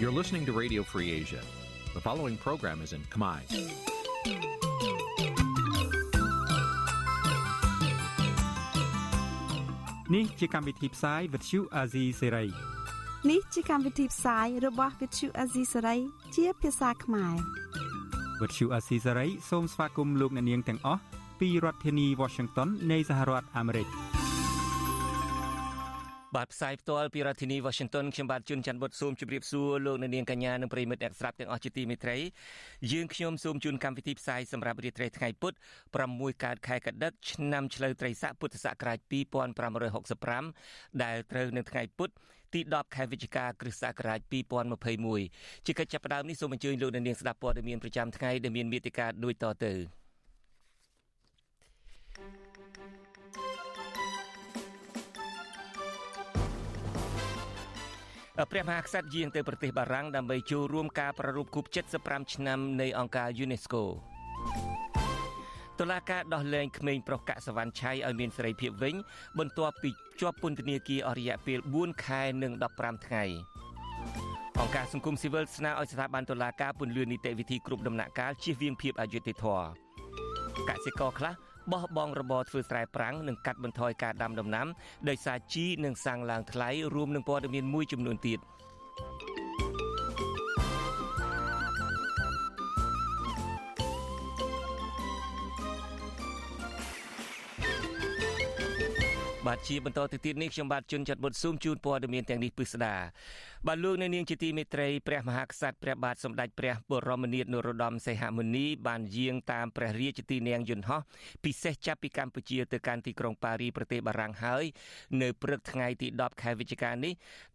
You're listening to Radio Free Asia. The following program is in Khmer. Nǐ ជាកម្មវិធីផ្សាយ Vuthu Azizi Serai នេះជាកម្មវិធីផ្សាយរបស់ Vuthu Azizi Serai ជាភាសាខ្មែរ Vuthu Azizi Serai សូមស្វាគមន៍លោកអ្នកនាងទាំងអស់ពីរដ្ឋធានី Washington នៃសហរដ្ឋអាមេរិក។ បាទផ្សាយផ្ទាល់ពីរដ្ឋធានី Washington ខ្ញុំបាទជួនច័ន្ទបុតសូមជម្រាបសួរលោកអ្នកនាងកញ្ញានិងប្រិមិត្តអ្នកស្ដាប់ទាំងអស់ជាទីមេត្រីយើងខ្ញុំសូមជូនកម្មវិធីផ្សាយសម្រាប់រាត្រីថ្ងៃពុធ6កើតខែកដិកឆ្នាំឆ្លូវត្រីស័កពុទ្ធសករាជ2565ដែលត្រូវនៅថ្ងៃពុធទី10ខែវិច្ឆិកាគ្រិស្តសករាជ2021ជាកិច្ចចាប់ផ្ដើមនេះសូមអញ្ជើញលោកអ្នកនាងស្ដាប់ព័ត៌មានប្រចាំថ្ងៃដែលមានមេតិការដូចតទៅ ព្រះមហាក្សត្រយាងទៅប្រទេសបារាំងដើម្បីចូលរួមការប្រារព្ធខួប75ឆ្នាំនៃអង្គការ UNESCO តុលាការដោះលែងក្មេងប្រុសកាក់សវណ្ណឆៃឲ្យមានសេរីភាពវិញ បន្ទាប់ពីជាប់ពន្ធនាគារអស់រយៈពេល4ខែនិង15ថ្ងៃអង្គការសង្គមស៊ីវិលស្នើឲ្យស្ថាប័នតុលាការពន្យានីតិវិធីគ្រប់ដំណាក់កាលជៀសវាងភាពអយុត្តិធម៌កសិករខ្លះ បោះបង់របរធ្វើស្រែប្រាំងនិងកាត់បន្ថយការដាំដំណាំដោយសារជីនិងសាំងឡើងថ្លៃរួមនឹងព័ត៌មានមួយចំនួនទៀត បាទជាបន្តទៅទៀតនេះខ្ញុំបាទជួនចាត់បុតស៊ូមជូនព័ត៌មានទាំងនេះពិស្ដាបាទលោកនៅនាងជាទីមេត្រីព្រះមហាក្សត្រព្រះបាទសម្ដេចព្រះបរមនាថនរោត្តមសីហមុនីបានយាងតាមព្រះរាជទីន័ងយន្តហោះពិសេសចាប់ពីកម្ពុជាទៅកាន់ទីក្រុងប៉ារីប្រទេសបារាំងហើយនៅព្រឹកថ្ងៃទី10ខែវិច្ឆិកានេះ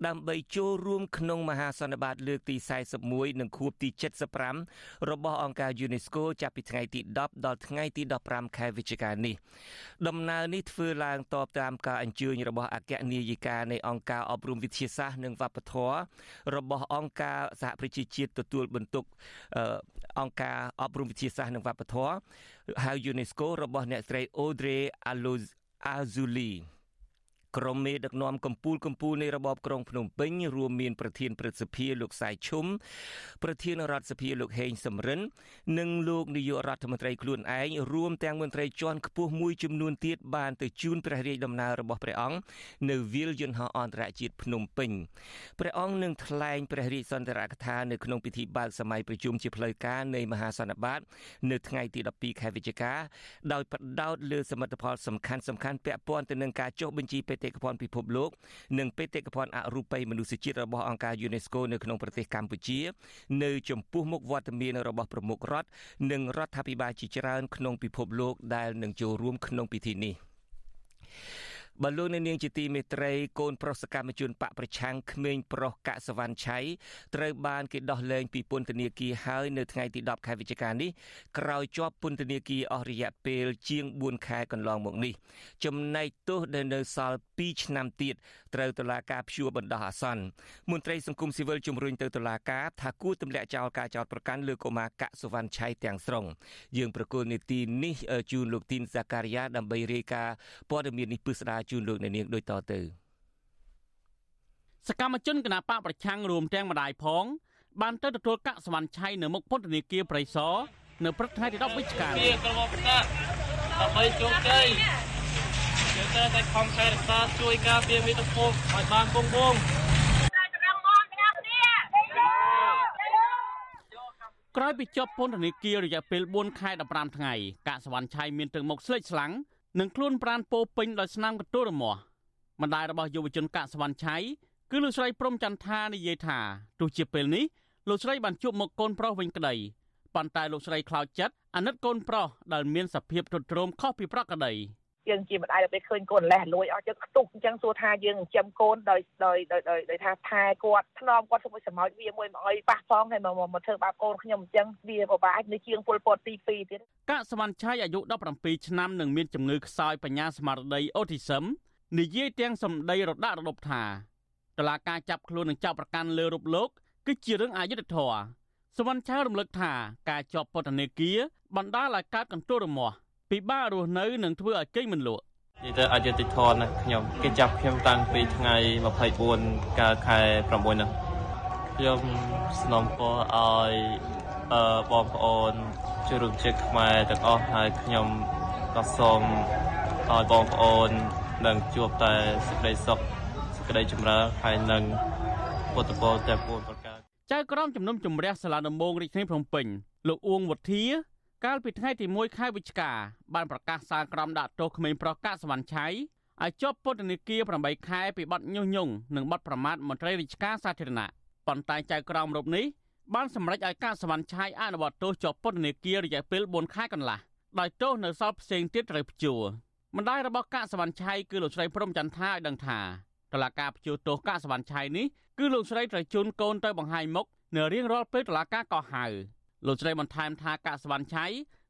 ដើម្បីចូលរួមក្នុងមហាសន្និបាតលើកទី41និងខួបទី75របស់អង្គការ UNESCO ចាប់ពីថ្ងៃទី10ដល់ថ្ងៃទី15ខែវិច្ឆិកានេះដំណើរនេះធ្វើឡើងតបតាមការអញ្ជើញរបស់អគ្គនាយិកានៃអង្គការអប់រំវិទ្យាសាស្ត្រនិងវប្បធម៌របស់អង្គការសហប្រជាជាតិទទួលបន្ទុកអង្គការអប់រំវិទ្យាសាស្ត្រនិងវប្បធម៌ហៅ UNESCO របស់អ្នកស្រី Audrey Azoulay ក្រុមមេដឹកនាំកម្ពុជាកម្ពុជានៃរបបក្រុងភ្នំពេញរួមមានប្រធានព្រឹទ្ធសភាលោកសៃឈុំប្រធានរដ្ឋសភាលោកហេងសំរិន និងលោកនាយករដ្ឋមន្ត្រីខ្លួនឯងរួមទាំងមន្ត្រីជាន់ខ្ពស់មួយចំនួនទៀតបានទៅជូនព្រះរាជដំណើររបស់ព្រះអង្គនៅវាលយន្តហោះអន្តរជាតិភ្នំពេញព្រះអង្គនឹងថ្លែងព្រះរាជសន្ទរកថានៅក្នុងពិធីបើកសម័យប្រជុំជាផ្លូវការនៃមហាសន្និបាត នៅថ្ងៃទី12ខែវិច្ឆិកាដោយផ្ដោតលើសមិទ្ធផលសំខាន់សំខាន់ពាក់ព័ន្ធទៅនឹងការចុះបញ្ជីបេតិកភណ្ឌពិភពលោកនិងបេតិកភណ្ឌអរូបីមនុស្សជាតិរបស់អង្គការ UNESCO នៅក្នុងប្រទេសកម្ពុជា នៅចំពោះមុខវត្តមានរបស់ប្រមុខរដ្ឋនិងរដ្ឋាភិបាលជាច្រើនក្នុងពិភពលោកដែលនឹងចូលរួមក្នុងពិធីនេះ បលូននាងជាទីមេត្រីកូនប្រុសសកម្មជនបកប្រឆាំងក្មេងប្រុសកសវណ្ណឆៃត្រូវបានគេដោះលែងពីពន្ធនាគារហើយនៅថ្ងៃទី10ខែវិច្ឆិកានេះក្រោយជាប់ពន្ធនាគារអស់រយៈពេលជាង4ខែកន្លងមកនេះចំណែកទោសដែលនៅសល់2ឆ្នាំទៀតត្រូវតុលាការព្យួរបណ្ដោះអាសន្នមន្ត្រីសង្គមស៊ីវិលជំរុញទៅតុលាការថាគួរទម្លាក់ចោលការចោទប្រកាន់លើកុមារកសវណ្ណឆៃទាំងស្រុងយើងប្រកូលនីតិនេះជូនលោកទីនសាការីយ៉ាដើម្បីរាយការណ៍ព័ត៌មាននេះពិស្ដាជូនលោកអ្នកនាងដូចតទៅសកម្មជនគណបកប្រឆាំងរួមទាំងម្ដាយផង បានទៅទទួលកាក់សវណ្ណឆៃនៅមុខពន្ធនាគារប្រៃសណនៅព្រឹកថ្ងៃទី10វិច្ឆិកានេះក្រុមប្រកាសដើម្បីជោគជ័យយើងត្រូវតែខំខែរក្សាជួយការពារមាតុភូមិឲ្យបានគង់វង្សក្រោយពីជាប់ពន្ធនាគាររយៈពេល4ខែ15ថ្ងៃកាក់សវណ្ណឆៃមានទឹកមុខស្លេកស្លាំង និងខ្លួនប្រានពោពេញដោយស្នាមកន្ទួលរមាស់ម្ដាយរបស់យុវជនកាក់សវណ្ណឆៃគឺលោកស្រីព្រំចន្ទថានិយាយថាទោះជាពេលនេះលោកស្រីបានជួបមុខកូនប្រុសវិញក្តីប៉ុន្តែលោកស្រីខ្លោចចិត្តអាណិតកូនប្រុសដែលមានសភាពទ្រុឌទ្រោមខុសពីប្រក្រតី យើងជាម្ដាយដល់ពេលឃើញកូនលេះលួយអស់យើងខ្ទុះអញ្ចឹងសួរថាយើងចិញ្ចឹមកូនដោយដោយដោយដោយថាថែគាត់ថ្នមគាត់សុំសម្ោចវាមួយមកអីប៉ះផងហើយមកមកធ្វើបាបកូនខ្ញុំអញ្ចឹងវាពិបាកនៅជាងពលពតទី2ទៀតកាក់សវណ្ណឆៃអាយុ17ឆ្នាំនឹងមានជំងឺខ្សោយបញ្ញាស្មារតីអូទីសឹមនិយាយទាំងសម្ដីរដាក់រដប់ថាតឡាការចាប់ខ្លួននិងចាប់ប្រកាន់លើរូបលោកគឺជារឿងអយុត្តិធម៌សវណ្ណឆៃរំលឹកថាការជាប់ពន្ធនាគារបណ្ដាលឲ្យកើតកន្ទួលរមាស់ ពិបាករស់នៅនិងធ្វើឲ្យគេងមិនលក់និយាយទៅអយុត្តិធម៌ណាស់ខ្ញុំគេចាប់ខ្ញុំតាំងពីថ្ងៃ24កើតខែ6នោះខខ្ញុំสนំពរឲ្យអឺបងប្អូនជួយរួមជាតិខ្មែរទាំងអស់ហើយខ្ញុំក៏សូមឲ្យបងប្អូននឹងជួបតែសេចក្តីសុខសេចក្តីចម្រើនហើយនឹងពុទ្ធពរតែពួនប្រការចៅក្រមជំនុំជម្រះសាលាដំបងរាជធានីភ្នំពេញលោកអួងវុធា កាលពីថ្ងៃទី1ខែវិច្ឆិកាបានប្រកាសសាលក្រមដាក់ទោសក្មេងប្រុសកាក់សវណ្ណឆៃឲ្យជាប់ពន្ធនាគារ8ខែពីបទញុះញង់និងបទប្រមាថមន្ត្រីរាជការសាធារណៈប៉ុន្តែចៅក្រមរូបនេះបានសម្រេចឲ្យកាក់សវណ្ណឆៃអនុវត្តទោសជាប់ពន្ធនាគាររយៈពេល4ខែកន្លះដោយទោសនៅសល់ផ្សេងទៀតត្រូវព្យួរម្ដាយរបស់កាក់សវណ្ណឆៃគឺលោកស្រីព្រំចន្ទថាឲ្យដឹងថាតឡាការព្យួរទោសកាក់សវណ្ណឆៃនេះគឺលោកស្រីត្រូវជូនកូនទៅបង្ហាញមុខនៅរៀងរាល់ពេលតឡាការកោះហៅ លោកស្រីបន្ថែមថាកាក់សវណ្ណឆៃ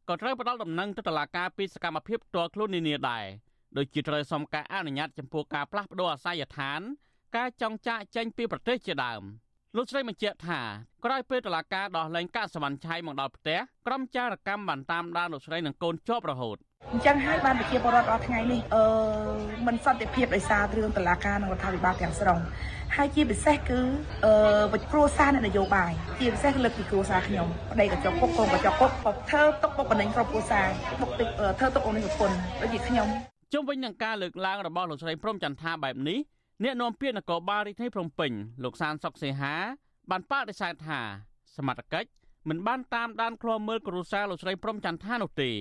ក៏ត្រូវផ្ដល់ដំណឹងទៅតុលាការពីសកម្មភាពផ្ទាល់ខ្លួននានាដែរដូចជាត្រូវសុំការអនុញ្ញាតចំពោះការផ្លាស់ប្តូរអាសយដ្ឋាន ការចង់ចាកចេញពីប្រទេសជាដើម លោកស្រីបញ្ជាក់ថាក្រោយពេលតុលាការដោះលែងកាកសវណ្ណឆៃមកដល់ផ្ទះក្រុមចារកម្មបានតាមដានលោកស្រីនិងកូនជាប់រហូតអញ្ចឹងហើយបានប្រជាពលរដ្ឋដល់ថ្ងៃនេះអឺមិនសន្តិភាពដោយសាររឿងតឡាការនិងរដ្ឋាភិបាលទាំងស្រុងហើយជាពិសេសគឺអឺវិគ្រួសារនយោបាយជាពិសេសលើកពីគ្រួសារខ្ញុំប្តីក៏ចុកគុកកូនក៏ចុកគុកក៏ធ្វើទុកបុកម្នេញគ្រប់គ្រួសារបុកទឹកធ្វើទុកអូននេះប្រពន្ធដូចជាខ្ញុំជុំវិញនឹងការលើកឡើងរបស់លោកស្រីព្រំចន្ទថាបែបនេះ អ្នកនាំពាក្យនគរបាលរាជធានីភ្នំពេញលោកសានសុកសេហាបានបដិសេធថាសមត្ថកិច្ចមិនបានតាមដានឃ្លាំមើលគ្រួសារលោកស្រីព្រំចន្ទថានោះទេ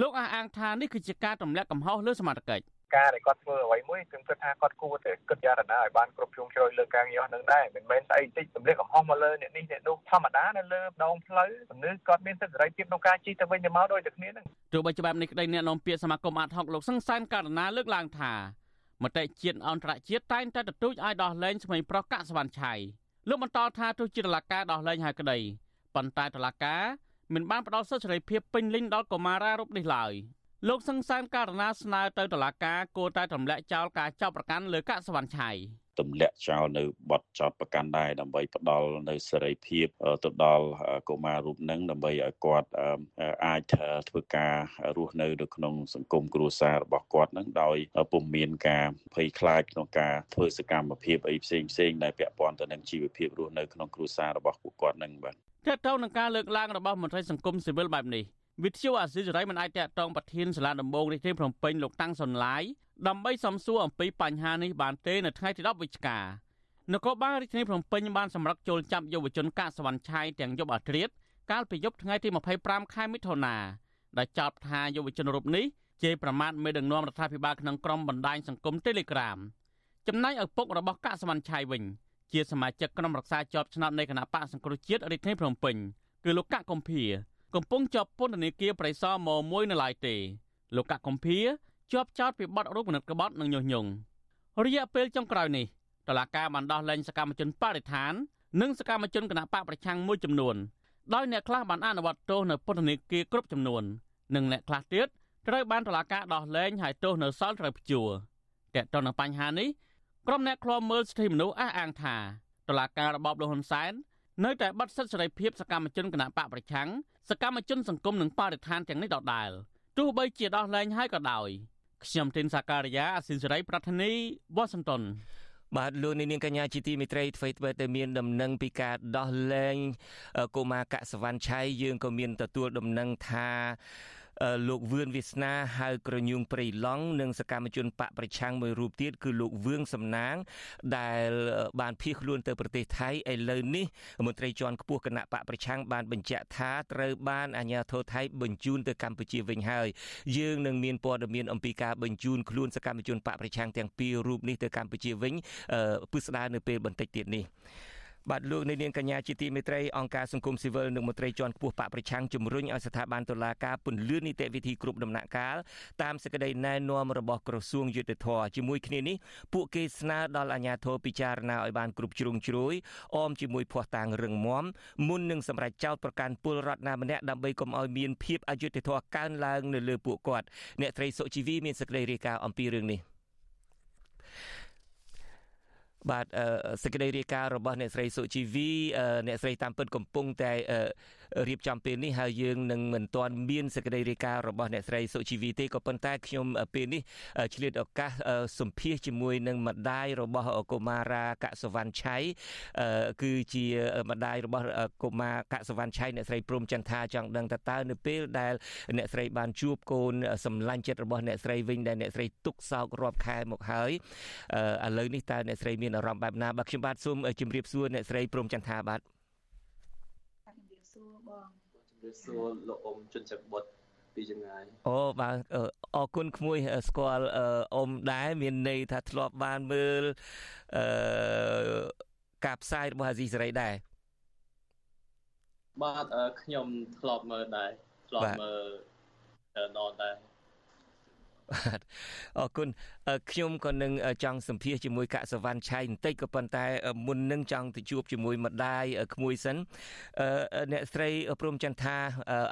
លោកអះអាងថានេះគឺជាការទម្លាក់កំហុសលើសមត្ថកិច្ចការដែលគាត់ធ្វើអ្វីមួយខ្ញុំគិតថាគាត់គួរតែគិតយ៉ាងណាឲ្យបានគ្រប់ជ្រុងជ្រោយលើការងារនឹងដែរមិនមែនស្អីតិចទម្លាក់កំហុសមកលើអ្នកនេះអ្នកនោះធម្មតានៅលើដងផ្លូវពលឺគាត់មានសិទ្ធិសេរីភាពក្នុងការជិះទៅវិញទៅមកដោយតែគ្នានឹងទោះបីច្បាប់នេះក្តីអ្នកនាំពាក្យសមាគមអាត់ហុកលោកសង្សានករណាលើកឡើងថា មតិជាតិអន្តរជាតិតែងតែទទូចឲ្យដោះលែងស្មីប្រុសកាក់សវណ្ណឆៃលោកបន្តថាទោះជាតឡាការដោះលែងហើយក្តីប៉ុន្តែតឡាការមិនបានផ្ដល់សិទ្ធិសេរីភាពពេញលេញដល់កុមារារូបនេះឡើយលោកសង្សានករណីស្នើទៅតុលាការគួរតែទម្លាក់ចោលការចាប់ប្រកាន់លើកាក់សវណ្ណឆៃ ទម្លាក់ចោលនៅបទចោតប្រកាន់ដែរដើម្បីផ្ដល់នៅសេរីភាពទៅដល់កុមាររូបនឹងដើម្បីឲ្យគាត់អាចធ្វើការរស់នៅនៅក្នុងសង្គមគ្រួសាររបស់គាត់នឹងដោយពុំមានការភ័យខ្លាចក្នុងការធ្វើសកម្មភាពអីផ្សេងផ្សេងដែលពាក់ព័ន្ធទៅនឹងជីវភាពរស់នៅក្នុងគ្រួសាររបស់ពួកគាត់នឹងបាទតើតើនឹងការលើកឡើងរបស់មន្ត្រីសង្គមស៊ីវិលបែបនេះ វិទ្យុអាស៊ីសេរីមិនអាចតាក់ទងប្រធានសាលាដំបងរាជធានីភ្នំពេញលោកតាំងសុនឡាយដើម្បីសំសួរអំពីបញ្ហានេះបានទេនៅថ្ងៃទី10វិច្ឆិកានគរបាលរាជធានីភ្នំពេញបានសម្រឹកចូលចាប់យុវជនកាកសវណ្ណឆៃទាំងយប់អាត្រៀតកាលពីយប់ថ្ងៃទី25ខែមិថុនាដែលចោទថាយុវជនរូបនេះជេរប្រមាថមេដឹកនាំរដ្ឋាភិបាលក្នុងក្រុមបណ្ដាញសង្គម Telegram ចំណែកឪពុករបស់កាកសវណ្ណឆៃវិញជាសមាជិកក្រុមរក្សាជាប់ឆ្នោតនៃគណៈបកសង្គ្រោះជាតិរាជធានីភ្នំពេញគឺលោកកកកំភៀ កំពុងជាប់ពន្ធនាគារប្រៃសណម1នៅឡើយទេលោកកកកំភៀជាប់ចោតពីបទរូបនិតក្បត់និងញុះញង់រយៈពេលចុងក្រោយនេះតឡាការបានដោះលែងសកម្មជនបរិស្ថាន និងសកម្មជនគណបកប្រឆាំងមួយចំនួនដោយអ្នកខ្លះបានអនុវត្តទោសនៅពន្ធនាគារគ្រប់ចំនួននិងអ្នកខ្លះទៀតត្រូវបានតឡាការដោះលែងហើយទោសនៅសល់ត្រូវព្យួរតើតើនឹងបញ្ហានេះក្រុមអ្នកឃ្លាំមើលសិទ្ធិមនុស្សអះអាងថាតឡាការរបបលោកហ៊ុនសែន នៅតែបាត់សិទ្ធិសេរីភាពសកម្មជនគណបកប្រឆាំងសកម្មជនសង្គមនិងបរិស្ថានទាំងនេះដដែលទោះបីជាដោះលែងហើយក៏ដោយខ្ញុំទីនសាការីយ៉ាអសិនសេរីប្រធានីវ៉ាស៊ីនតោនបាទលោកនាងកញ្ញាជាទីមេត្រីអ្វីៗតែមានដំណឹងពីការដោះលែងកុមារកសវណ្ណឆៃយើងក៏មានទទួលដំណឹងថា លោកវឿនវាសនាហៅក្រញូងព្រៃឡង់និងសកម្មជនបកប្រឆាំងមួយរូបទៀតគឺលោកវឿងសំណាង ដែលបានភៀសខ្លួនទៅប្រទេសថៃឥឡូវនេះមន្ត្រីជាន់ខ្ពស់គណៈបកប្រឆាំងបានបញ្ជាក់ថាត្រូវបានអាជ្ញាធរថៃបញ្ជូនទៅកម្ពុជាវិញហើយយើងនឹងមានព័ត៌មានអំពីការបញ្ជូនខ្លួនសកម្មជនបកប្រឆាំងទាំងពីររូបនេះទៅកម្ពុជាវិញពិស្ដារនៅពេលបន្តិចទៀតនេះ បាទលោកនាងកញ្ញាជាទីមេត្រីអង្គការសង្គមស៊ីវិលនិងមន្ត្រីជាន់ខ្ពស់បកប្រឆាំងជំរុញឲ្យស្ថាប័នតុលាការពន្យានីតិវិធីគ្រប់ដំណាក់កាលតាមសេចក្តីណែនាំរបស់ក្រសួងយុតិធធជាមួយគ្នានេះពួកគេស្នើដល់អាជ្ញាធរពិចារណាឲ្យបានគ្រប់ជ្រុងជ្រោយអមជាមួយភ័ស្តុតាងរឹងមាំមុននឹងសម្រេចចោទប្រកាន់ពលរដ្ឋណាម្នាក់ដើម្បីកុំឲ្យមានភាពអយុត្តិធម៌កើនឡើងនៅលើពួកគាត់អ្នកត្រីសុជីវីមានសេចក្តីរាយការណ៍អំពីរឿងនេះ បាទសេចក្តីរាយការណ៍របស់អ្នកស្រីសុជីវីអ្នកស្រីតាមពិតកំពុងតែ រៀបចំពេលនេះហើយយើងនឹងមិនទាន់មានសេចក្តីរាយការណ៍របស់អ្នកស្រីសុជីវីទេក៏ប៉ុន្តែខ្ញុំពេលនេះឆ្លៀតឱកាសសម្ភាសជាមួយនឹងម្ដាយរបស់កុមារាកសវណ្ណឆៃគឺជាម្ដាយរបស់កុមារកសវណ្ណឆៃអ្នកស្រីព្រំចន្ទថាចង់ដឹងតើនៅពេលដែលអ្នកស្រីបានជួបកូនសម្លាញ់ចិត្តរបស់អ្នកស្រីវិញដែលអ្នកស្រីទុកសោករាប់ខែមកហើយឥឡូវនេះតើអ្នកស្រីមានអារម្មណ៍បែបណាបាទខ្ញុំបាទសូមជម្រាបសួរអ្នកស្រីព្រំចន្ទថាបាទជម្រា បសួរបងជម្រាបសួរលោកអ៊ំជុនច័ន្ទបុតពីចម្ងាយអូបាទអរគុណក្មួយស្គាល់អ៊ំដែរមានន័យថាធ្លាប់បានមើលអឺការផ្សាយរបស់អាស៊ីសេរីដែរបាទខ្ញុំធ្លាប់មើលដែរធ្លាប់មើលណនដែរ បាទអរគុណខ្ញុំក៏នឹងចង់សម្ភាសជាមួយកសវណ្ណឆៃបន្តិចក៏ប៉ុន្តែមុននឹងចង់ទៅជួបជាមួយម្ដាយក្មួយសិនអ្នកស្រីព្រមចន្ទថា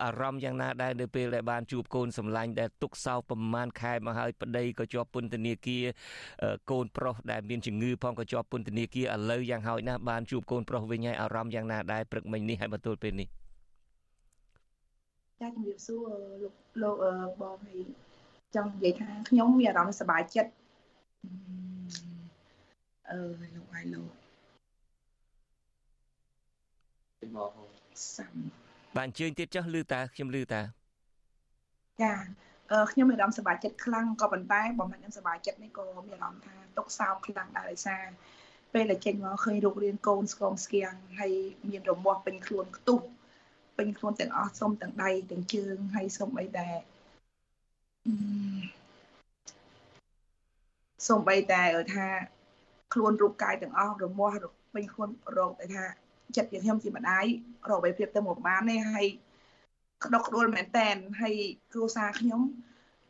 អារម្មណ៍យ៉ាងណាដែរនៅពេលដែលបានជួបកូនសម្លាញ់ដែលទុកសោកប្រមាណខែមកហើយប្តីក៏ជាប់ពន្ធនាគារកូនប្រុសដែលមានជំងឺផងក៏ជាប់ពន្ធនាគារឥឡូវយ៉ាងហោចណាស់បានជួបកូនប្រុសវិញហើយអារម្មណ៍យ៉ាងណាដែរព្រឹកមិញនេះហើយមកទល់ពេលនេះចាជំរាបសួរលោកលោកបងហើយ ចង់និយាយថាខ្ញុំមានអារម្មណ៍សប្បាយចិត្តអឺលោកហើយលោកមកសាំបានជើញទៀតចុះលឺតាខ្ញុំលឺតាចាអឺខ្ញុំមានអារម្មណ៍សប្បាយចិត្តខ្លាំងក៏ប៉ុន្តែបំណាច់នឹងសប្បាយចិត្តនេះក៏មានអារម្មណ៍ថាຕົកសោកខ្លាំងដែរដោយសារពេលដែលចេញមកឃើញរូបរាងកូនស្គមស្គៀងហើយមានរមាស់ពេញខ្លួនខ្ទុះពេញខ្លួនទាំងអស់សុំទាំងដៃទាំងជើងហើយសុំអីដែរ សូម្បីតែថាខ្លួនរូបកាយទាំងអស់រមាស់ពេញខ្លួនរោគតែថាចិត្តជាខ្ញុំជាម្ដាយរកអ្វីព្រៀបទៅមកបានទេហើយក្តុកក្តួលមែនតែនហើយគ្រួសារខ្ញុំ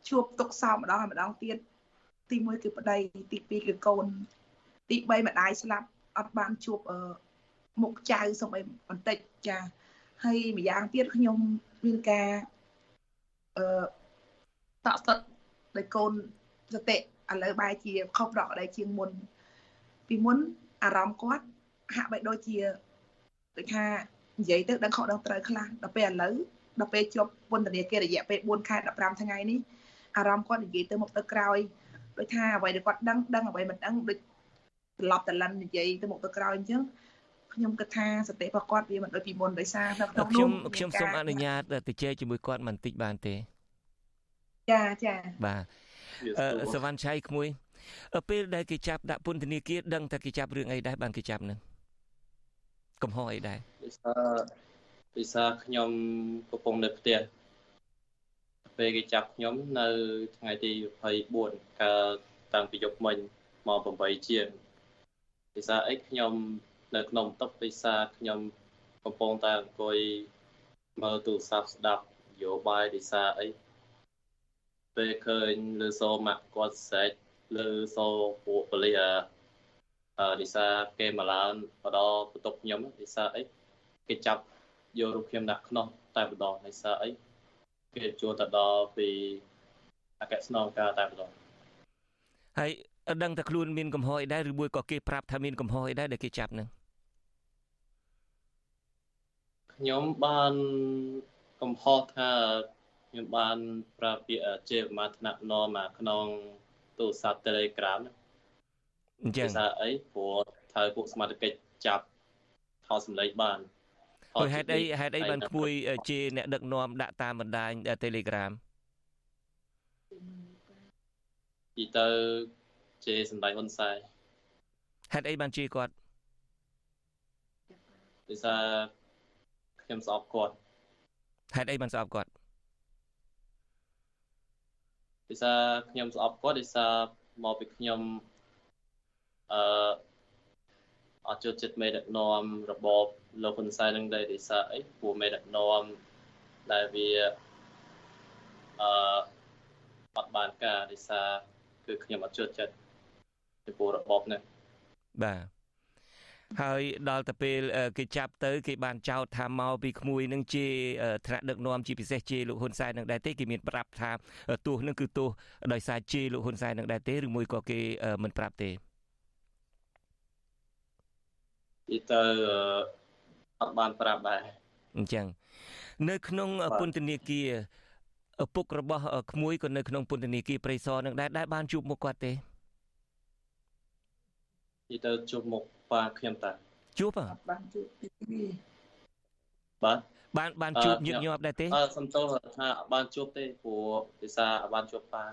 ជួបទុកសោកម្ដងហើយម្ដងទៀតទី1គឺប្តីទី2គឺកូន ទី3ម្ដាយស្លាប់អត់បានជួបមុខចៅសូម្បីបន្តិចចាហើយម្យ៉ាងទៀតខ្ញុំមានការអឺ តក់ស្ទាត់ដោយកូនសតិឥឡូវបែរជាខុសប្រក្រតីជាងមុន ពីមុនអារម្មណ៍គាត់ហាក់បីដូចជាដូចថានិយាយទៅដឹងខុសដឹងត្រូវខ្លះដល់ពេលឥឡូវដល់ពេលជាប់ពន្ធនាគាររយៈពេល4ខែ15ថ្ងៃនេះអារម្មណ៍គាត់និយាយទៅមុខទៅក្រោយដូចថាអ្វីដែលគាត់ដឹងដឹងអ្វីមិនដឹងដូចត្រឡប់ត្រឡិននិយាយទៅមុខទៅក្រោយអញ្ចឹងខ្ញុំគិតថាសតិរបស់គាត់វាមិនដូចពីមុនដោយសារនៅក្នុងនោះខ្ញុំខ្ញុំសូមអនុញ្ញាតទៅជែកជាមួយគាត់បន្តិចបានទេ ចាចាបាទសវណ្ណឆៃក្មួយពេលដែលគេចាប់ដាក់ពន្ធនាគារដឹងតែគេចាប់រឿងអីដែរបានគេចាប់នឹងកំហុសអីដែរពិសាពិសាខ្ញុំកំពុងនៅផ្ទះពេលគេចាប់ខ្ញុំនៅថ្ងៃទី24កាលតាំងពីយប់មិញមក8ជាងពិសាអីខ្ញុំនៅក្នុងតុពិសាខ្ញុំកំពុងតែអង្គុយមើលទូរស័ព្ទស្ដាប់យោបាយពិសាអី ពេលឃើញលើសូម៉ាក់គាត់ស្រែកលើសូពួកប៉ូលីសអឺឌីសាគេមកឡើងបដបន្ទប់ខ្ញុំឌីសាអីគេចាប់យករូបខ្ញុំដាក់ខ្នោះតែម្ដងឌីសាអីគេជួលទៅដល់ពីអគ្គស្នងការតែម្ដងហើយដឹងតែខ្លួនមានកំហុសអីដែរឬមួយក៏គេប្រាប់ថាមានកំហុសអីដែរដែលគេចាប់នឹងខ្ញុំបានកំហុសថា ខ្ញុំបានប្រាប់ពាក្យជាប្រមាណថ្នាក់នមមកក្នុងទូរស័ព្ទ Telegram អញ្ចឹងថាអីព្រោះត្រូវពួកសមាជិកចាប់ថតសម្លេងបានហើយហេតុអីហេតុអីបានក្មួយជាអ្នកដឹកនាំដាក់តាមបណ្ដាញ Telegram ពីទៅជាសម្ដែងហ៊ុនសែនហេតុអីបានជាគាត់ដោយសារខ្ញុំស្អប់គាត់ហេតុអីបានស្អប់គាត់ ដោយសារខ្ញុំស្អប់គាត់ដោយសារមកពីខ្ញុំអឺអត់ចូលចិត្តមេដឹកនាំរបបលោកហ៊ុនសែននឹងដែរដោយសារអីព្រោះមេដឹកនាំដែលវាអឺអត់បានការដោយសារគឺខ្ញុំអត់ចូលចិត្តចំពោះរបបនេះបាទ ហើយដល់ទៅពេលគេចាប់ទៅគេបានចោទថាមកពីក្មួយនឹងជាថ្នាក់ដឹកនាំជាពិសេសជាលោកហ៊ុនសែននឹងដែរទេគេមានប្រាប់ថាទោះនឹងគឺទោះដោយសារជាលោកហ៊ុនសែននឹងដែរទេឬមួយក៏គេមិនប្រាប់ទេទីទៅអត់បានប្រាប់ដែរអញ្ចឹងនៅក្នុងពន្ធនាគារឪពុករបស់ក្មួយក៏នៅក្នុងពន្ធនាគារព្រៃសរនឹងដែរដែរបានជួបមុខគាត់ទេនិ យាយទៅជួបមុខប៉ាខ្ញុំតាជួបបានជួបទេបាទបានបានជួបញឹកញាប់ដែរទេអឺសំទោសថាអត់បានជួបទេព្រោះភាសាអត់បានជួបប៉ា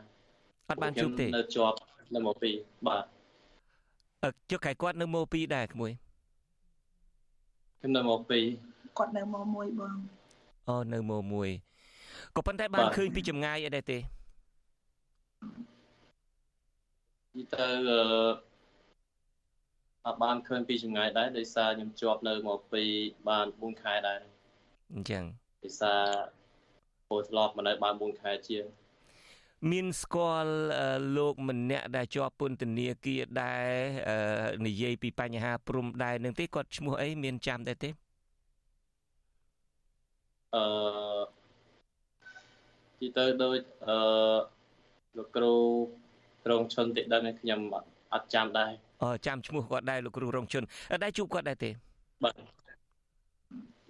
អត់បានជួបទេនៅជាប់នៅមកពីបាទអឺជឹកខែគាត់នៅមកពីដែរក្មួយខ្ញុំនៅមកពីគាត់នៅមកមួយបងអូនៅមកមួយក៏ប៉ុន្តែបានឃើញពីចម្ងាយអីដែរទេនិយាយទៅអឺអត់ បានឃើញពីចម្ងាយដែរដោយសារខ្ញុំជាប់នៅមកពីបាន4ខែដែរអញ្ចឹងដោយសារពោធ្លាប់មកនៅបាន4ខែជាងមានស្គាល់លោកម្នាក់ដែលជាប់ពន្ធនាគារដែរនិយាយពីបញ្ហាព្រំដែននឹងទេគាត់ឈ្មោះអីមានចាំដែរទេអឺទីទៅដូចអឺលោកគ្រូរងឈុនតិដឹងខ្ញុំអត់ចាំដែរអឺ ចាំឈ្មោះគាត់ដែរលោកគ្រូរងឈុនដែរជួបគាត់ដែរទេបាទ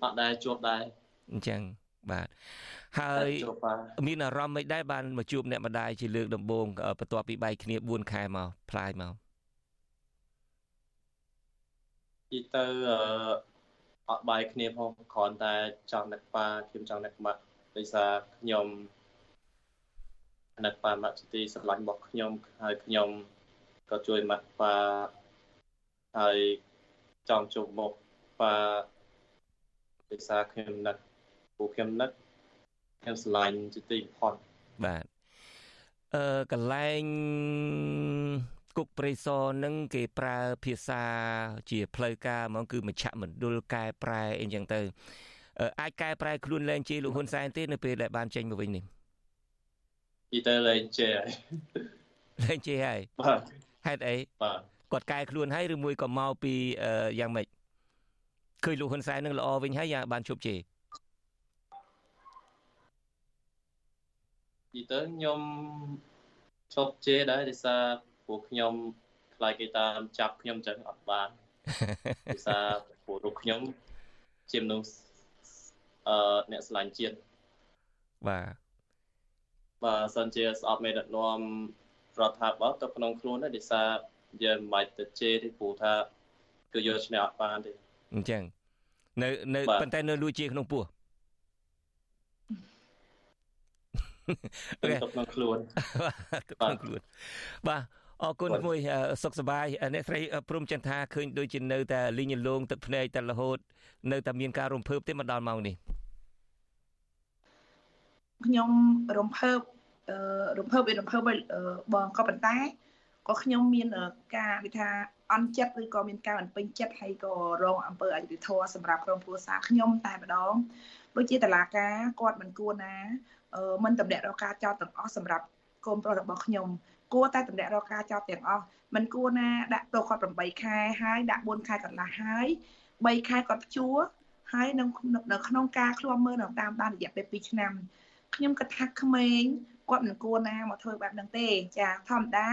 អត់ដែរជួបដែរអញ្ចឹងបាទហើយមានអារម្មណ៍មិនដែរបានមកជួបអ្នកម្ដាយជាលើកដំបូងបន្ទាប់ពីបែកគ្នា4ខែមកផ្លាយមកទីទៅអឺអត់បាយគ្នាផងគ្រាន់តែចង់នឹកប៉ាខ្ញុំចង់នឹកម៉ាក់ដោយសារខ្ញុំនឹកប៉ាម៉ាក់ទីស្រឡាញ់របស់ខ្ញុំហើយខ្ញុំ ក៏ជួយម៉ាក់ប៉ាហើយចង់ជួបមុខប៉ាដោយសារខ្ញុំនឹកពួកខ្ញុំនឹកខ្ញុំស្រឡាញ់ជាទីបំផុតបាទអឺកន្លែងគុកព្រៃសរនឹងគេប្រើភាសាជាផ្លូវការហ្មងគឺមជ្ឈមណ្ឌលកែប្រែអីចឹងទៅអាចកែប្រែខ្លួនលែងជេរលោកហ៊ុនសែនទេនៅពេលដែលបានចេញមកវិញនេះពីទៅលែងជេរលែងជេរហើយបាទ ហេតុអីបាទគាត់កែខ្លួនហើយឬមួយក៏មកពីយ៉ាងម៉េចឃើញលោកហ៊ុនសែននឹងល្អវិញហើយយ៉ាងបានជប់ជេរពីទៅខ្ញុំជប់ជេរដែរដោយសារពួកខ្ញុំខ្លាចគេតាមចាប់ខ្ញុំចឹងអត់បានដោយសារពួករូបខ្ញុំជាមនុស្សអឺអ្នកស្រឡាញ់ជាតិបាទបាទសិនជាស្អប់មេដឹកនាំ រដ្ឋាភិបាលទៅក្នុងខ្លួនដែរដោយសារយើងមិនបាច់ទៅជេរទេព្រោះថាគឺយកឈ្នះអត់បានទេអញ្ចឹងនៅនៅប៉ុន្តែនៅលួចជាក្នុងពោះទៅក្នុងខ្លួនទៅក្នុងខ្លួនបាទអរគុណមួយសុខសប្បាយអ្នកស្រីព្រំចន្ទថាឃើញដូចជានៅតែលីងលងទឹកភ្នែកតែរហូតនៅតែមានការរំភើបទេមកដល់ម៉ោងនេះខ្ញុំរំភើប រំភើបវារំភើបបងក៏ប៉ុន្តែក៏ខ្ញុំមានការវិថាអន់ចិត្តឬក៏មានការអន់ពេញចិត្តហើយក៏រងអំពើអយុត្តិធម៌សម្រាប់ក្រុមគ្រួសារខ្ញុំតែម្ដងដូចជាតឡាការគាត់មិនគួរណាមិនតម្លាក់រកការចោទទាំងអស់សម្រាប់កូនប្រុសរបស់ខ្ញុំគួរតែតម្លាក់រកការចោទទាំងអស់មិនគួរណាដាក់ទោសគាត់8ខែហើយដាក់4ខែកន្លះហើយ3ខែគាត់ជួហើយនៅនៅក្នុងការឃ្លាំមើលនៅតាមដានរយៈពេល2ឆ្នាំខ្ញុំគិតថាក្មេង គាត់មិនគួរណាមកធ្វើបែបហ្នឹងទេចាធម្មតា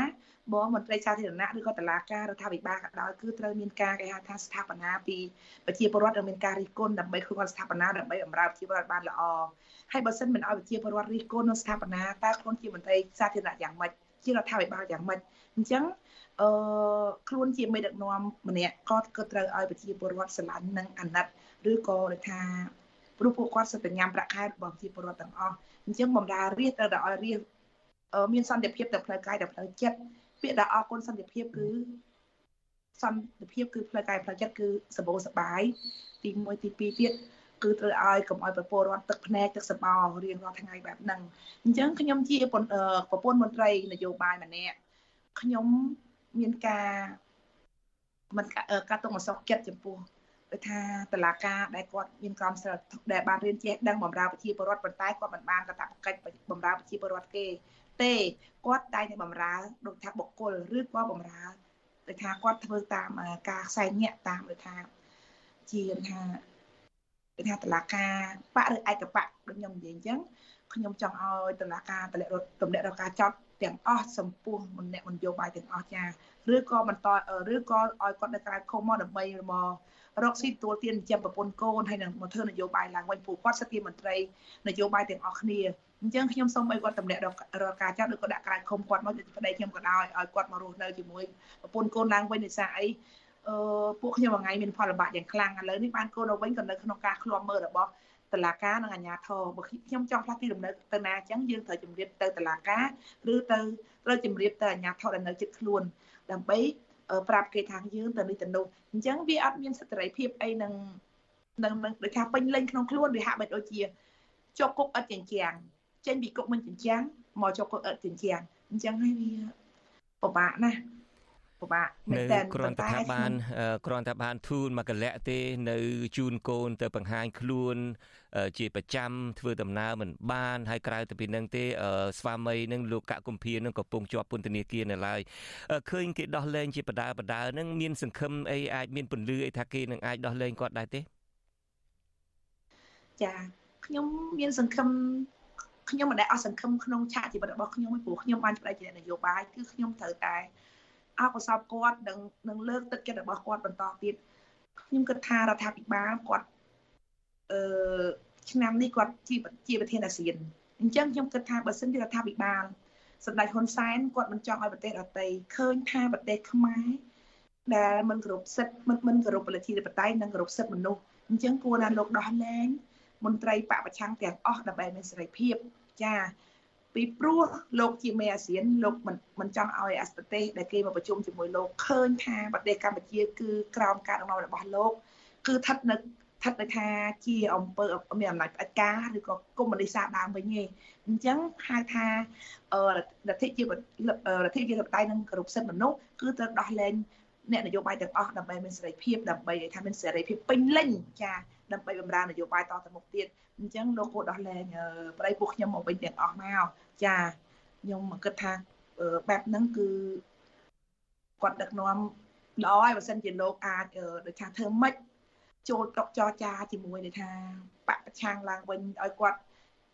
បងមន្ត្រីសាធារណៈឬក៏តុលាការរដ្ឋាភិបាលក៏ដោយគឺត្រូវមានការគេហៅថាស្ថាបនាពីប្រជាពលរដ្ឋដែលមានការរិះគន់ដើម្បីខ្លួនស្ថាបនាដើម្បីបម្រើប្រជាពលរដ្ឋបានល្អហើយបើសិនមិនឲ្យប្រជាពលរដ្ឋរិះគន់នៅស្ថាបនាតើខ្លួនជាមន្ត្រីសាធារណៈយ៉ាងម៉េចជារដ្ឋាភិបាលយ៉ាងម៉េចអញ្ចឹងអឺខ្លួនជាមេដឹកនាំម្នាក់ក៏ក៏ត្រូវឲ្យប្រជាពលរដ្ឋស្រឡាញ់និងអាណិតឬក៏ដូចថា ព្រោះពួកគាត់សិតតែញ៉ាំប្រាក់ខែរបស់ប្រជាពលរដ្ឋទាំងអស់អញ្ចឹងបំរើរាជត្រូវតែឲ្យរាជមានសន្តិភាពទាំងផ្លូវកាយទាំងផ្លូវចិត្តពាក្យដែលអរគុណសន្តិភាពគឺសន្តិភាពគឺផ្លូវកាយផ្លូវចិត្តគឺសបោសបាយទី1ទី2ទៀតគឺត្រូវឲ្យកុំឲ្យប្រពលរដ្ឋទឹកភ្នែកទឹកសបោរៀងរាល់ថ្ងៃបែបហ្នឹងអញ្ចឹងខ្ញុំជាប្រពន្ធមន្ត្រីនយោបាយម្នាក់ខ្ញុំមានការមិនការទុកមិនសោកចិត្តចំពោះ ដូចថាតឡាការដែលគាត់មានក្រមសីលដែលបានរៀនចេះដឹងបម្រើប្រជាពលរដ្ឋប៉ុន្តែគាត់មិនបានកាតព្វកិច្ចបម្រើប្រជាពលរដ្ឋគេទេគាត់តែងតែបម្រើដូចថាបុគ្គលឬក៏បម្រើដូចថាគាត់ធ្វើតាមការខ្សែញាក់តាមដូចថាជាថាដូចថាតឡាការបៈឬឯកបៈដូចខ្ញុំនិយាយអញ្ចឹងខ្ញុំចង់ឲ្យតឡាការតម្លាក់តម្លាក់រកការចោត ទាំងអស់សំពោះមនយោបាយទាំងអស់ចាឬក៏បន្តឬក៏ឲ្យគាត់នៅក្រៅឃុំមកដើម្បីមករកស៊ីទួលទានចិញ្ចឹមប្រពន្ធកូនហើយនឹងមកធ្វើនយោបាយឡើងវិញព្រោះគាត់សិទ្ធិមន្ត្រីនយោបាយទាំងអស់គ្នាអញ្ចឹងខ្ញុំសូមឲ្យគាត់តម្លាក់រកការចាត់ឬក៏ដាក់ក្រៅឃុំគាត់មកប្តីខ្ញុំក៏ដោយឲ្យគាត់មករស់នៅជាមួយប្រពន្ធកូនឡើងវិញដោយសារអីអឺពួកខ្ញុំមួយថ្ងៃមានផលលំបាកយ៉ាងខ្លាំងឥឡូវនេះបានកូនទៅវិញក៏នៅក្នុងការឃ្លាំមើលរបស់ តឡាការនិងអាជ្ញាធរបើខ្ញុំចង់ផ្លាស់ទីលំនៅទៅណាអញ្ចឹងយើងត្រូវជំរាបទៅតឡាការឬទៅត្រូវជំរាបទៅអាជ្ញាធរដែលនៅជិតខ្លួនដើម្បីប្រាប់គេថាយើងទៅនេះទៅនោះអញ្ចឹងវាអត់មានសិទ្ធិសេរីភាពអីនឹងនឹងដូចថាពេញលេញក្នុងខ្លួនវាហាក់បីដូចជាជាប់គុកឥតចិញ្ចាំងចេញពីគុកមិនចិញ្ចាំងមកជាប់គុកឥតចិញ្ចាំងអញ្ចឹងហើយវាពិបាកណាស់ ពិបាកមែនតើគ្រាន់តែថាបានគ្រាន់តែបានធូនមកកលៈទេនៅជូនកូនទៅបង្ហាញខ្លួនជាប្រចាំធ្វើដំណើរមិនបានហើយក្រៅទៅពីនឹងទេ ស្វាមីនឹងលោកកកុម្ភានឹងកំពុងជាប់ពន្ធនាគារនៅឡើយឃើញគេដោះលែងជាបដាបដានឹងមានសង្ឃឹមអីអាចមានពន្លឺអីថាគេនឹងអាចដោះលែងគាត់ដែរទេចាខ្ញុំមានសង្ឃឹមខ្ញុំមិនដែលអស់សង្ឃឹមក្នុងឆាកជីវិតរបស់ខ្ញុំព្រោះខ្ញុំបានផ្ដាច់ជានយោបាយគឺខ្ញុំត្រូវតែ អបអសបគាត់នឹងនឹងលើកទឹកចិត្តរបស់គាត់បន្តទៀតខ្ញុំគិតថារដ្ឋាភិបាលគាត់អឺឆ្នាំនេះគាត់ជាជាប្រធានអាស៊ានអញ្ចឹងខ្ញុំគិតថាបើសិនជារដ្ឋាភិបាលសម្ដេចហ៊ុនសែនគាត់មិនចង់ឲ្យប្រទេសដទៃឃើញថាប្រទេសខ្មែរដែលមិនគោរពសិទ្ធិមិនមិនគោរពប្រជាធិបតេយ្យនិងគោរពសិទ្ធិមនុស្សអញ្ចឹងគួរណាលោកដោះលែងមន្ត្រីបពប្រឆាំងទាំងអស់ដើម្បីមានសេរីភាពចា ពីព្រោះលោកជាមេអាស៊ានលោកមិនមិនចង់ឲ្យអប្រទេសដែលគេមកប្រជុំជាមួយលោកឃើញថាប្រទេសកម្ពុជាគឺក្រោមការដឹកនាំរបស់លោកគឺស្ថិតនៅស្ថិតនៅថាជាអង្គើមានអំណាចផ្ដាច់ការឬក៏កុម្មុយនីសដើមវិញទេអញ្ចឹងហៅថារដ្ឋិជារដ្ឋិជាបតៃនិងគ្រប់សិទ្ធិមនុស្សគឺត្រូវដោះលែង អ្នកនយោបាយទាំងអស់ដើម្បីមានសេរីភាពដើម្បីថាមានសេរីភាពពេញលេញចាដើម្បីបម្រើនយោបាយតទៅមុខទៀតអញ្ចឹងលោកគួរដោះលែងប្តីពួកខ្ញុំមកវិញទាំងអស់មកចាខ្ញុំគិតថាបែបហ្នឹងគឺគាត់ដឹកនាំល្អហើយបើសិនជាលោកអាចដូចថាធ្វើម៉េចចូលតុកចរចាជាមួយដូចថាបពប្រឆាំងឡើងវិញឲ្យគាត់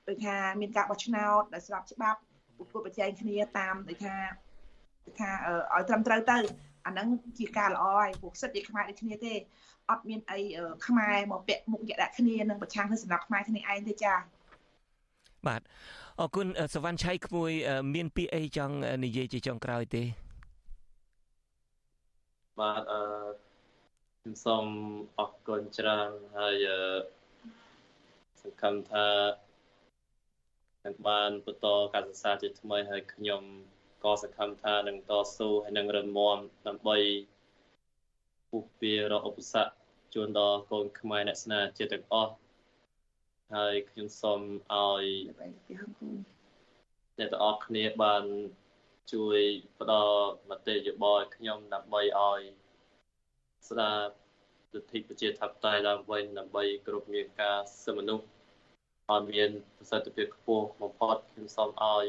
ដូចថាមានការបោះឆ្នោតដែលស្របច្បាប់ពុទ្ធប្រជែងគ្នាតាមដូចថាដូចថាឲ្យត្រឹមត្រូវទៅ អាហ្នឹងជាការល្អហើយព្រោះសិទ្ធិជាខ្មែរដូចគ្នាទេអត់មានអីខ្មែរមកពាក់មុខយកដាក់គ្នានឹងប្រឆាំងនឹងសម្រាប់ខ្មែរគ្នាឯងទេចាបាទអរគុណសវណ្ណឆៃក្មួយ មានពាក្យអីចង់និយាយជាចុងក្រោយទេបាទអឺខ្ញុំសូមអរគុណច្រើនហើយសង្ឃឹមថានឹងបានបន្តការសិក្សាជាថ្មីហើយខ្ញុំ ក៏សង្ឃឹមថានឹងតស៊ូហើយនឹងរឹងមាំដើម្បីពុះពៀរកឧបសគ្គជូនដល់កូនខ្មែរអ្នកស្នាជាតិទាំងអស់ហើយខ្ញុំសូមឲ្យអ្នកទាំងអស់គ្នាបានជួយផ្ដល់មតិយោបល់ខ្ញុំដើម្បីឲ្យស្ដារលទ្ធិប្រជាធិបតេយ្យឡើងវិញដើម្បីគ្រប់មានការសិទ្ធិមនុស្សឲ្យមានប្រសិទ្ធភាពខ្ពស់បំផុតខ្ញុំសូមឲ្យ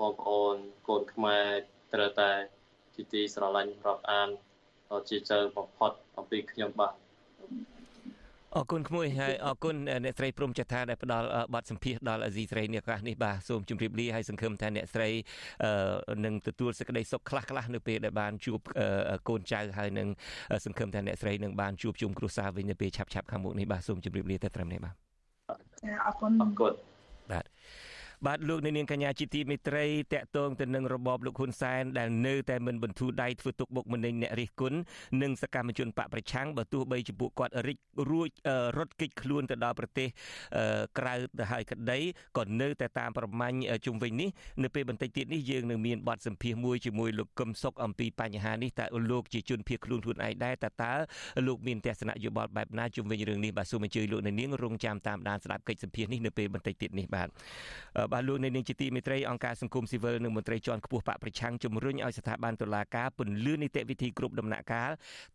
បងប្អូនកូនខ្មែរត្រូវតែជាទីស្រឡាញ់រាប់អានជាចៅបំផុតអំពីខ្ញុំបាទអរគុណក្មួយហើយអរគុណអ្នកស្រីព្រំចថាដែលផ្ដល់បទសម្ភាសដល់អាស៊ីស្រីនេះឱកាសនេះបាទសូមជម្រាបលាហើយសង្ឃឹមថាអ្នកស្រីនឹងទទួលសេចក្តីសុខខ្លះខ្លះនៅពេលដែលបានជួបកូនចៅហើយនឹងសង្ឃឹមថាអ្នកស្រីនឹងបានជួបជុំគ្រួសារវិញនៅពេលឆាប់ៗខាងមុខនេះបាទសូមជម្រាបលាតែត្រឹមនេះបាទអរគុណអរគុណបាទ បាទលោកនាងកញ្ញាជាទីមេត្រីតកតងទៅនឹងរបបលោកហ៊ុនសែនដែលនៅតែមិនបន្ធូរដៃធ្វើទុកបុកម្នេញអ្នករិះគន់និងសកម្មជនបកប្រឆាំងបើទោះបីជាពួកគាត់រិចរួចរត់គេចខ្លួនទៅដល់ប្រទេសក្រៅទៅហើយក្តីក៏នៅតែតាមប្រមាញ់ជុំវិញនេះនៅពេលបន្តិចទៀតនេះយើងនឹងមានបទសម្ភាសន៍មួយជាមួយលោកកឹមសុខអំពីបញ្ហានេះតើលោកជាជនភៀសខ្លួនខ្លួនឯងដែរតើតើលោកមានទស្សនៈយោបល់បែបណាជុំវិញរឿងនេះបាទសូមអញ្ជើញលោកនាងរងចាំតាមដានស្ដាប់កិច្ចសម្ភាសន៍នេះនៅពេលបន្តិចទៀតនេះបាទបាទលោកនាងជាទីមេត្រីអង្គការសង្គមស៊ីវិលនិងមន្ត្រីជាន់ខ្ពស់បកប្រឆាំងជំរុញឲ្យស្ថាប័នតុលាការពន្លឿននីតិវិធីគ្រប់ដំណាក់កាល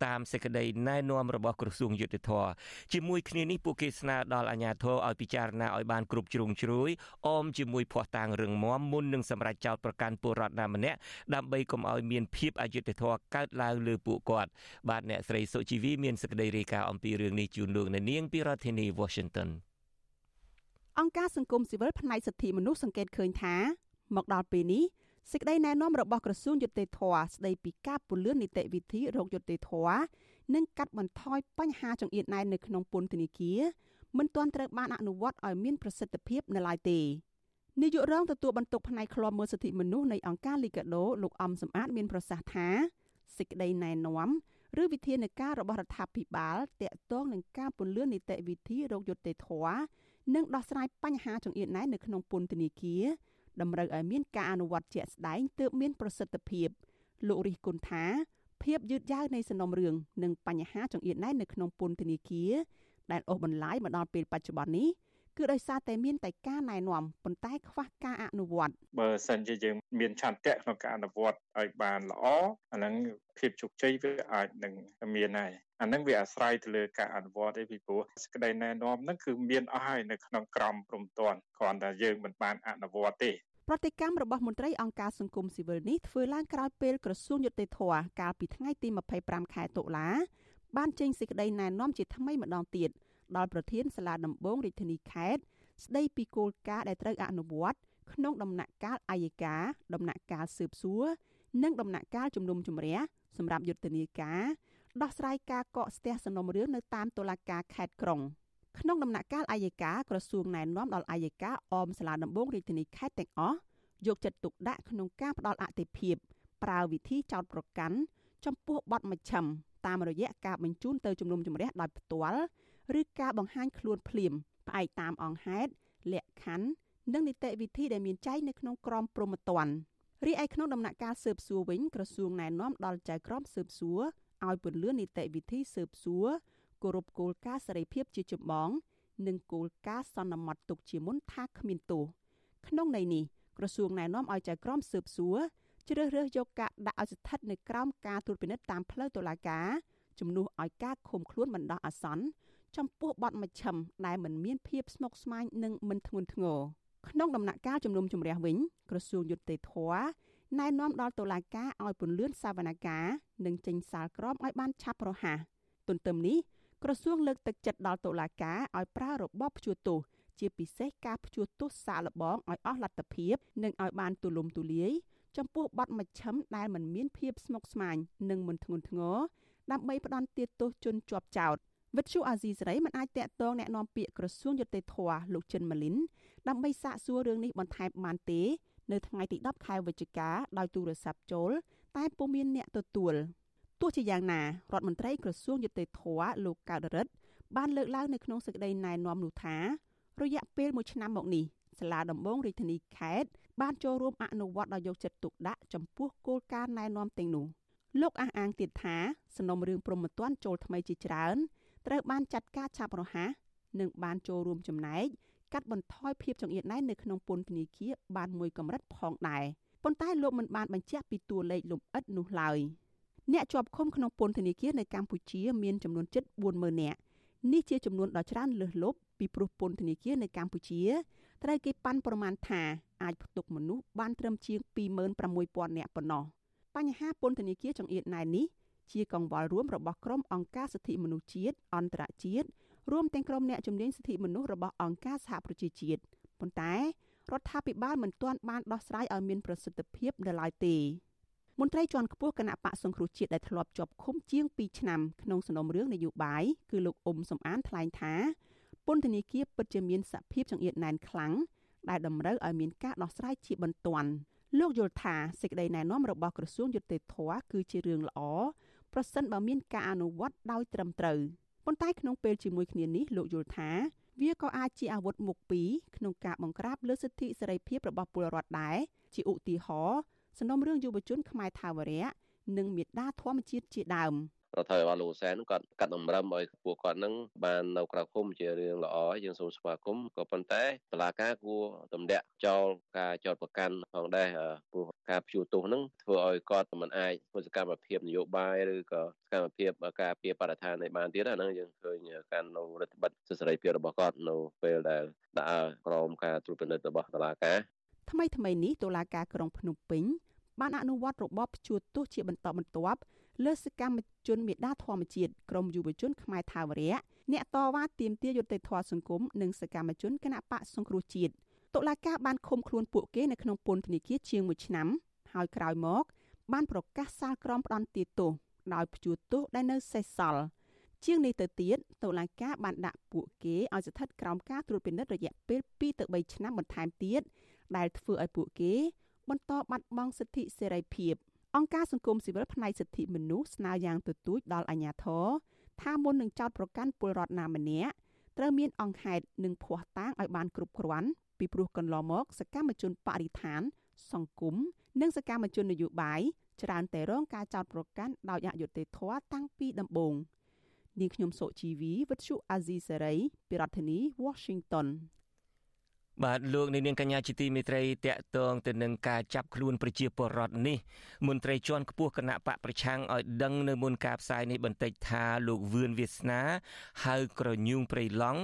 តាមសេចក្តីណែនាំរបស់ក្រសួងយុតិធម៌ជាមួយគ្នានេះពួកគេស្នើដល់អាជ្ញាធរឲ្យពិចារណាឲ្យបានគ្រប់ជ្រុងជ្រោយអមជាមួយភ័ស្តុតាងរឹងមាំមុននឹងសម្រេចចោទប្រកាន់ពលរដ្ឋណាម្នាក់ដើម្បីកុំឲ្យមានភាពអយុត្តិធម៌កើតឡើងលើពួកគាត់បាទអ្នកស្រីសុជីវីមានសេចក្តីរាយការណ៍អំពីរឿងនេះជូនលោកអ្នកនាងពីរដ្ឋធានី Washington អង្គការសង្គមស៊ីវិលផ្នែកសិទ្ធិមនុស្សសង្កេតឃើញថាមកដល់ពេលនេះសេចក្តីណែនាំរបស់ក្រសួងយុតិធធស្តីពីការពន្លឿននីតិវិធីរោគយុតិធធនិងកាត់បន្ថយបញ្ហាចង្អៀតណែននៅក្នុងពន្ធនាគារមិនទាន់ត្រូវបានអនុវត្តឲ្យមានប្រសិទ្ធភាពនៅឡើយទេនាយករងទទួលបន្ទុកផ្នែកឃ្លាំមើលសិទ្ធិមនុស្សនៃអង្គការលីកាដូលោកអំសំអាតមានប្រសាសន៍ថាសេចក្តីណែនាំឬវិធានការរបស់រដ្ឋាភិបាលតាក់ទងនឹងការពន្លឿននីតិវិធីរោគយុត្តិធម៌ និងដោះស្រាយបញ្ហាចង្អៀតណែននៅក្នុងពន្ធនាគារតម្រូវឲ្យមានការអនុវត្តជាក់ស្ដែងទើបមានប្រសិទ្ធភាពលោករិះគន់ថាភាពយឺតយ៉ាវនៃសំណុំរឿងនិងបញ្ហាចង្អៀតណែននៅក្នុងពន្ធនាគារដែលអូសបន្លាយមកដល់ពេលបច្ចុប្បន្ននេះគឺដោយសារតែមានតែការណែនាំប៉ុន្តែខ្វះការអនុវត្តបើសិនជាយើងមានឆន្ទៈក្នុងការអនុវត្តឲ្យបានល្អអាហ្នឹងភាពជោគជ័យវាអាចនឹងមានហើយ អានឹងវាអាស្រ័យទៅលើការអនុវត្តឯពីព្រោះសេចក្តីណែនាំហ្នឹងគឺមានអស់ហើយនៅក្នុងក្រមព្រំទាន់គ្រាន់តែយើងមិនបានអនុវត្តទេប្រតិកម្មរបស់មន្ត្រីអង្គការសង្គមស៊ីវិលនេះធ្វើឡើងក្រោយពេលក្រសួងយុតិធធកាលពីថ្ងៃទី25ខែតុលា បានចេញសេចក្តីណែនាំជាថ្មីម្ដងទៀតដល់ប្រធានសាលាដំបងរាជធានីខេត្តស្ដីពីគោលការណ៍ដែលត្រូវអនុវត្តក្នុងដំណាក់កាលអាយកាដំណាក់កាលស៊ើបសួរនិងដំណាក់កាលជំនុំជម្រះសម្រាប់យុទ្ធនាការ ដោះស្រាយការកកស្ទះសំណុំរឿងនៅតាមតុលាការខេត្តក្រុងក្នុងដំណាក់កាលអាយកាក្រសួងណែនាំដល់អាយកាអមសាលាដំបងរាជធានីខេត្តទាំងអស់យកចិត្តទុកដាក់ក្នុងការផ្ដល់អតិភិបប្រើវិធីចោតប្រកាន់ចំពោះបទមជ្ឈិមតាមរយៈការបញ្ជូនទៅជំនុំជម្រះដោយផ្ទាល់ឬការបង្ហាញខ្លួនភ្លាមផ្អែកតាមអង្គហេតុលក្ខខណ្ឌនិងនីតិវិធីដែលមានចែងនៅក្នុងក្រមព្រហ្មទណ្ឌរីឯក្នុងដំណាក់កាលស៊ើបសួរវិញក្រសួងណែនាំដល់ចៅក្រមស៊ើបសួរ ឲ្យពន្លឿននីតិវិធីស៊ើបសួរគោរពគោលការណ៍សេរីភាពជាចម្បង និងគោលការណ៍សន្មត់ទុកជាមុនថាគ្មានទោសក្នុងន័យនេះក្រសួងណែនាំឲ្យចៅក្រមស៊ើបសួរជ្រើសរើសយកការដាក់ឲ្យស្ថិតនៅក្រោមការត្រួតពិនិត្យតាមផ្លូវតុលាការជំនួសឲ្យការឃុំខ្លួនបណ្ដោះអាសន្នចំពោះបទមជ្ឈិមដែលមិនមានភាពស្មុគស្មាញនិងមិនធ្ងន់ធ្ងរក្នុងដំណាក់កាលជំនុំជម្រះវិញក្រសួងយុតិធធ ណែនាំដល់តុលាការឲ្យពន្លឿនសវនកម្មនិងចេញសាលក្រមឲ្យបានឆាប់រហ័សទន្ទឹមនេះក្រសួងលើកទឹកចិត្តដល់តុលាការឲ្យប្រើរបបព្យួរទោសជាពិសេសការព្យួរទោសសាកល្បងឲ្យអស់លទ្ធភាពនិងឲ្យបានទូលំទូលាយចំពោះបទមជ្ឈិមដែលមិនមានភាពស្មុគស្មាញនិងមិនធ្ងន់ធ្ងរដើម្បីផ្ដន់ទាទោសជនជាប់ចោតវិទ្យុអាស៊ីសេរីមិនអាចតាក់ទងแนะនាំពាក្យក្រសួងយុតិធធលោកចិនម៉ាលីនដើម្បីសាកសួររឿងនេះបន្ថែមបានទេ នៅថ្ងៃទី10ខែវិច្ឆិកាដោយទូរស័ព្ទចូល តែពុំមានអ្នកទទួលទោះជាយ៉ាងណារដ្ឋមន្ត្រីក្រសួងយុតិធធលោកកៅដរិទ្ធបានលើកឡើងនៅក្នុងសេចក្តីណែនាំនោះថា រយៈពេល1ឆ្នាំមកនេះសាលាដំបងរាជធានីខេត្តបានចូលរួមអនុវត្តដោយយកចិត្តទុកដាក់ចំពោះគោលការណ៍ណែនាំទាំងនោះលោកអះអាងទៀតថាសំណុំរឿងព្រមត្តនចូលថ្មីជាច្រើនត្រូវបានចាត់ការឆាប់រហ័សនិងបានចូលរួមចំណែក កាត់បន្ថយភាពចង្អៀតណែននៅក្នុងពន្ធនាគារបានមួយកម្រិតផងដែរប៉ុន្តែលោកមិនបានបញ្ជាក់ពីតួលេខលម្អិតនោះឡើយអ្នកជាប់ឃុំក្នុងពន្ធនាគារនៅកម្ពុជាមានចំនួនជិត40000នាក់នេះជាចំនួនដ៏ច្រើនលើសលប់ពីព្រោះពន្ធនាគារនៅកម្ពុជាត្រូវគេប៉ាន់ប្រមាណថាអាចផ្ទុកមនុស្សបានត្រឹមជាង26000នាក់ប៉ុណ្ណោះបញ្ហាពន្ធនាគារចង្អៀតណែននេះជាកង្វល់រួមរបស់ក្រុមអង្គការសិទ្ធិមនុស្សជាតិអន្តរជាតិ រួមទាំងក្រុមអ្នកជំនាញសិទ្ធិមនុស្សរបស់អង្គការសហប្រជាជាតិប៉ុន្តែរដ្ឋាភិបាលមិនទាន់បានដោះស្រាយឲ្យមានប្រសិទ្ធភាពនៅឡើយទេមន្ត្រីជាន់ខ្ពស់គណៈបកសង្គ្រោះជាតិដែលធ្លាប់ជាប់ឃុំជាង2ឆ្នាំក្នុងសំណុំរឿងនយោបាយគឺលោកអ៊ុំសំអានថ្លែងថាពន្ធនាគារពិតជាមានសភាពចង្អៀតណែនខ្លាំងដែលតម្រូវឲ្យមានការដោះស្រាយជាបន្ទាន់លោកយល់ថាសេចក្តីណែនាំរបស់ក្រសួងយុតិធធគឺជារឿងល្អប្រសិនបើមានការអនុវត្តដោយត្រឹមត្រូវ ប៉ុន្តែក្នុងពេលជាមួយគ្នានេះលោកយល់ថាវាក៏អាចជាអាវុធមុខពីរក្នុងការបង្ក្រាបលើសិទ្ធិសេរីភាពរបស់ពលរដ្ឋដែរជាឧទាហរណ៍សំណុំរឿងយុវជនខ្មែរថាវរៈនិងមេដាធម្មជាតិជាដើម រដ្ឋាភិបាលលោកសែនគាត់កាត់តម្រឹមឲ្យពួកគាត់នឹងបាននៅក្រៅឃុំជារឿងល្អយើងសូមស្វាគមន៍ក៏ប៉ុន្តែតឡាការគួរទម្លាក់ចោលការចោតប្រកាន់ផងដែរព្រោះការព្យួរទោសហ្នឹងធ្វើឲ្យគាត់មិនអាចធ្វើសកម្មភាពនយោបាយឬក៏សកម្មភាពការពារបរិស្ថានឲ្យបានទៀតហ្នឹងយើងឃើញការនៅរដ្ឋបិទសិទ្ធិសេរីភាពរបស់គាត់នៅពេលដែលដាក់ក្រមការត្រួតពិនិត្យរបស់តុលាការថ្មីថ្មីនេះតុលាការក្រុងភ្នំពេញបានអនុវត្តរបបព្យួរទោសជាបន្តបន្ទាប់ លើសកម្មជនមេដាធម្មជាតិក្រមយុវជនខ្មែរថាវរៈអ្នកតវ៉ាទាមទារយុត្តិធម៌សង្គមនិងសកម្មជនគណៈបកសង្គ្រោះជាតិតុលាការបានឃុំខ្លួនពួកគេនៅក្នុងពន្ធនាគារជាង1ឆ្នាំហើយក្រោយមក បានប្រកាសសាលក្រមផ្ដន្ទាទោសដោយព្យួរទោសដែលនៅសេសសល់ជាងនេះទៅទៀតតុលាការបានដាក់ពួកគេឲ្យស្ថិតក្រោមការត្រួតពិនិត្យរយៈពេល2ទៅ3ឆ្នាំបន្ថែមទៀតដែលធ្វើឲ្យពួកគេ បន្តបាត់បង់សិទ្ធិសេរីភាព អង្គការសង្គមស៊ីវិលផ្នែកសិទ្ធិមនុស្សស្នើយ៉ាងទទូចដល់អាជ្ញាធរថាមុននឹងចោទប្រកាន់ពលរដ្ឋណាម្នាក់ត្រូវមានអង្គហេតុនិងភ័ស្តុតាងឲ្យបានគ្រប់គ្រាន់ពីព្រោះកន្លងមកសកម្មជនបរិស្ថាន សង្គមនិងសកម្មជននយោបាយច្រើនតែរងការចោទប្រកាន់ដោយអយុត្តិធម៌តាំងពីដំបូងនាងខ្ញុំសុជីវីវិទ្យុអាស៊ីសេរីពីរដ្ឋធានី Washington បាទលោកនាងកញ្ញាជាទីមេត្រីតកតងទៅនឹងការចាប់ខ្លួនប្រជាពលរដ្ឋនេះមន្ត្រីជាន់ខ្ពស់គណៈបកប្រឆាំងឲ្យដឹងនៅមុនការផ្សាយនេះបន្តិចថាលោកវឿនវាសនាហៅក្រញូងព្រៃឡង់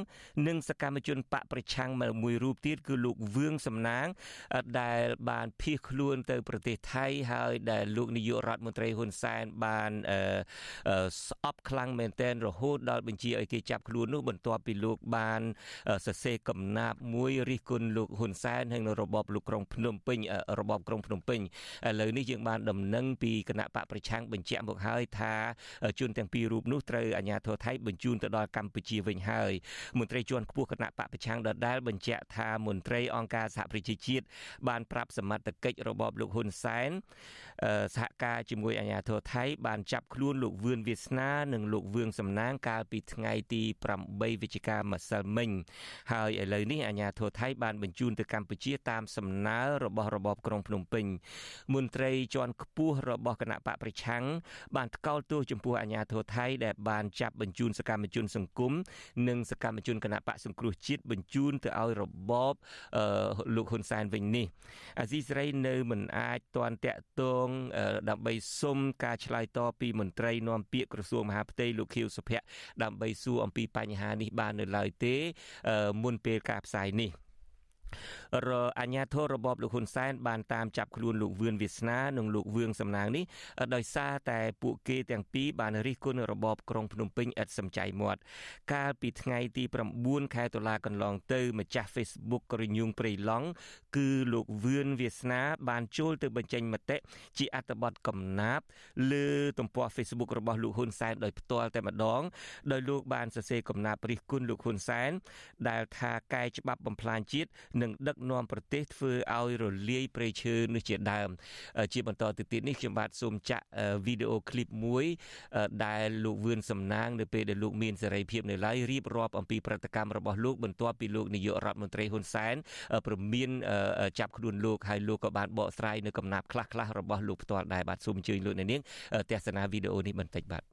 និងសកម្មជនបកប្រឆាំងមួយរូបទៀតគឺលោកវឿងសំណាងដែលបានភៀសខ្លួនទៅប្រទេសថៃហើយដែលលោកនាយករដ្ឋមន្ត្រីហ៊ុនសែនបានស្អប់ខ្លាំងមែនទែនរហូតដល់បញ្ជាឲ្យគេចាប់ខ្លួននោះបន្ទាប់ពីលោកបានសរសេរកំណាព្យមួយរិះគន់លោកហ៊ុនសែនហើយនៅរបបលោកក្រុងភ្នំពេញរបបក្រុងភ្នំពេញឥឡូវនេះយើងបានដំណឹងពីគណៈបកប្រឆាំងបញ្ជាក់មកហើយថាជនទាំងពីររូបនោះត្រូវអាជ្ញាធរថៃបញ្ជូនទៅដល់កម្ពុជាវិញហើយមន្ត្រីជាន់ខ្ពស់គណៈបកប្រឆាំងដដែលបញ្ជាក់ថាមន្ត្រីអង្គការសហប្រជាជាតិបានប្រាប់សមត្ថកិច្ចរបបលោកហ៊ុនសែនសហការជាមួយអាជ្ញាធរថៃ បានចាប់ខ្លួនលោកវឿនវាសនានិងលោកវឿងសំណាងកាលពីថ្ងៃទី8វិច្ឆិកាម្សិលមិញហើយឥឡូវនេះអាជ្ញាធរថៃបានបញ្ជូនទៅកម្ពុជាតាមសំណើរបស់របបក្រុងភ្នំពេញមន្ត្រីជាន់ខ្ពស់របស់គណៈបកប្រឆាំងបានថ្កោលទោសចំពោះអាជ្ញាធរថៃដែលបានចាប់បញ្ជូនសកម្មជនសង្គមនិងសកម្មជនគណៈបកសង្គ្រោះជាតិបញ្ជូនទៅឲ្យរបបលោកហ៊ុនសែនវិញនេះអាស៊ីសេរីនៅមិនអាចទាន់តាក់ទងដើម្បីសុំការឆ្លើយតបពីមន្ត្រីនាំពាក្យក្រសួងមហាផ្ទៃលោកខៀវសុភ័ក្រដើម្បីសួរអំពីបញ្ហានេះបាននៅឡើយទេ មុនពេលការផ្សាយនេះ រអាញាធររបបលោកហ៊ុនសែនបានតាមចាប់ខ្លួនលោកវឿនវាសនានិងលោកវឿងសំណាងនេះដោយសារតែពួកគេទាំងពីរបានរិះគន់របបក្រុងភ្នំពេញឥតសំចៃមាត់កាលពីថ្ងៃទី9ខែតុលាកន្លងទៅម្ចាស់ Facebook ក្រញូងព្រៃឡង់គឺលោកវឿនវាសនា បានចូលទៅបញ្ចេញមតិជាអត្ថបទកំណាព្យលើទំព័រ Facebook របស់លោកហ៊ុនសែនដោយផ្ទាល់តែម្ដងដោយលោកបានសរសេរកំណាព្យរិះគន់លោកហ៊ុនសែនដែលថាកែច្បាប់បំផ្លាញជាតិនិងដឹកនាំប្រទេសធ្វើឲ្យរលាយព្រៃឈើនេះជាដើម ជាបន្តទៅទៀតនេះខ្ញុំបាទសូមចាក់វីដេអូឃ្លីបមួយ ដែលលោកវឿនសំណាងនៅពេលដែលលោកមានសេរីភាពនៅឡើយរៀបរាប់អំពីប្រតិកម្មរបស់លោកបន្ទាប់ពីលោកនាយករដ្ឋមន្ត្រីហ៊ុនសែនព្រមានចាប់ខ្លួនលោកហើយលោកក៏បានបកស្រាយនៅកំណាព្យខ្លះៗរបស់លោកផ្ទាល់ដែរបាទសូមអញ្ជើញលោកអ្នកនាងទស្សនាវីដេអូនេះបន្តិចបាទ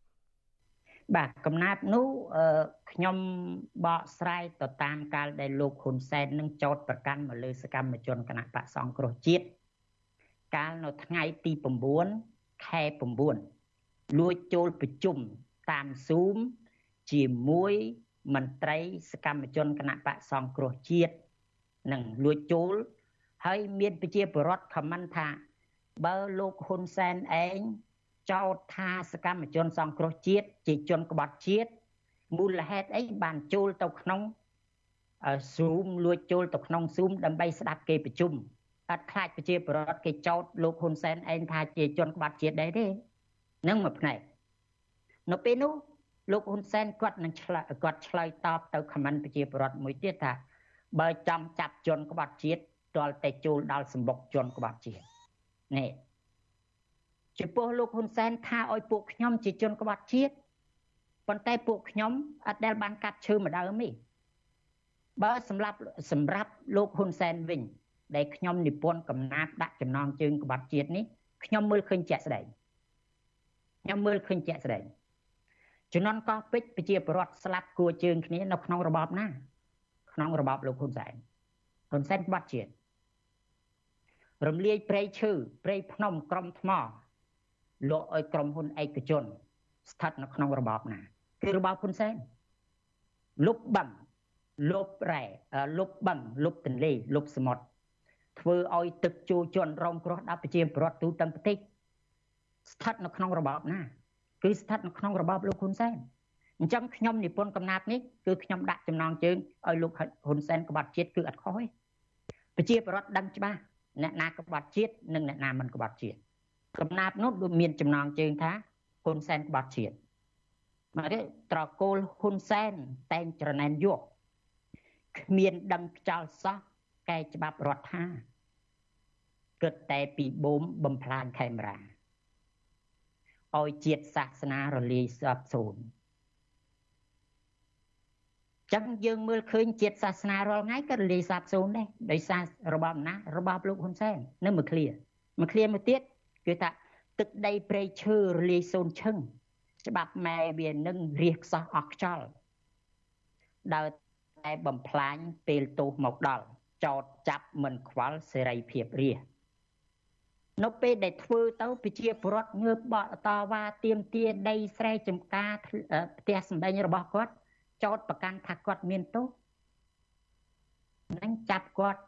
បាទកំណាប់នោះខ្ញុំបកស្រាយទៅតាមកាលដែលលោកហ៊ុនសែននឹងចោតប្រកាន់មកលើសកម្មជនគណៈបកសង្គ្រោះជាតិកាលនៅថ្ងៃទី9ខែ9លួចចូលប្រជុំតាម Zoom ជាមួយមន្ត្រីសកម្មជនគណៈបកសង្គ្រោះជាតិនឹងលួចចូលហើយមានប្រជាពលរដ្ឋខមមិនថា បើលោកហ៊ុនសែនឯង ចោទថាសកម្មជនសង្គ្រោះជាតិជាជនក្បត់ជាតិមូលហេតុអីបានចូលទៅក្នុង Zoom លួចចូលទៅក្នុង Zoom ដើម្បីស្ដាប់គេប្រជុំអត់ខ្លាចប្រជាពលរដ្ឋគេចោទលោកហ៊ុនសែនឯងថាជាជនក្បត់ជាតិដែរទេនឹងមួយផ្នែកនៅពេលនោះលោកហ៊ុនសែនគាត់នឹងឆ្លើយគាត់ឆ្លើយតបទៅខមមិនប្រជាពលរដ្ឋមួយទៀតថាបើចង់ចាប់ជនក្បត់ជាតិទាល់តែចូលដល់សម្បុកជនក្បត់ជាតិនេះ ចំពោះលោកហ៊ុនសែនថាឲ្យពួកខ្ញុំជាជនក្បត់ជាតិប៉ុន្តែពួកខ្ញុំអត់ដែលបានកាត់ឈើម្ដងទេបើសម្រាប់សម្រាប់លោកហ៊ុនសែនវិញដែលខ្ញុំនិពន្ធកំណាព្យដាក់ចំណងជើងក្បត់ជាតិនេះខ្ញុំមើលឃើញជាក់ស្ដែងខ្ញុំមើលឃើញជាក់ស្ដែងជំនាន់កោះពេជ្រប្រជាពលរដ្ឋស្លាប់គួជើងគ្នានៅក្នុងរបបណា ក្នុងរបបលោកហ៊ុនសែនហ៊ុនសែនក្បត់ជាតិរំលាយព្រៃឈើព្រៃភ្នំក្រំថ្ម លក់ឲ្យក្រុមហ៊ុនឯកជន ស្ថិតនៅក្នុងរបបណាគឺរបបហ៊ុនសែនលុបបឹងលុបរ៉ែលុបបឹងលុបទន្លេលុបសមុទ្រធ្វើឲ្យទឹកជោជន់រងគ្រោះដល់ប្រជាពលរដ្ឋទូទាំងប្រទេសស្ថិតនៅក្នុងរបបណា គឺស្ថិតនៅក្នុងរបបលោកហ៊ុនសែនអញ្ចឹងខ្ញុំនិពន្ធកំណាព្យនេះគឺខ្ញុំដាក់ចំណងជើងឲ្យលោកហ៊ុនសែនក្បត់ជាតិគឺអត់ខុសទេប្រជាពលរដ្ឋដឹងច្បាស់អ្នកណាក្បត់ជាតិនិងអ្នកណាមិនក្បត់ជាតិ កំណាព្យនោះមានចំណងជើងថាហ៊ុនសែនក្បត់ជាតិមកនេះត្រកូលហ៊ុនសែនតែងច្រណែនយកគ្មានដឹងខ្ចោលសោះកែច្បាប់រដ្ឋាគិតតែពីបូមបំផ្លាញខេមរាឲ្យជាតិសាសនារលាយសាបសូន្យចឹងយើងមើលឃើញជាតិសាសនារាល់ថ្ងៃក៏រលាយសាបសូន្យដែរដោយសាររបបអំណាចរបបលោកហ៊ុនសែននៅមួយឃ្លាមួយឃ្លាមួយទៀត គឺថាទឹកដីព្រៃឈើរលាយសូន្យឈឹងច្បាប់ម៉ែវានឹងរះខ្សោះអស់ខ្យល់ដើរតែបំផ្លាញពេលទោសមកដល់ចោតចាប់មិនខ្វល់សេរីភាពរាជនៅពេលដែលធ្វើទៅប្រជាពលរដ្ឋងើបបកតវ៉ាទៀមទាដីស្រែចម្ការផ្ទះសម្បែងរបស់គាត់ចោតប្រកាន់ថាគាត់មានទោសនឹងចាប់គាត់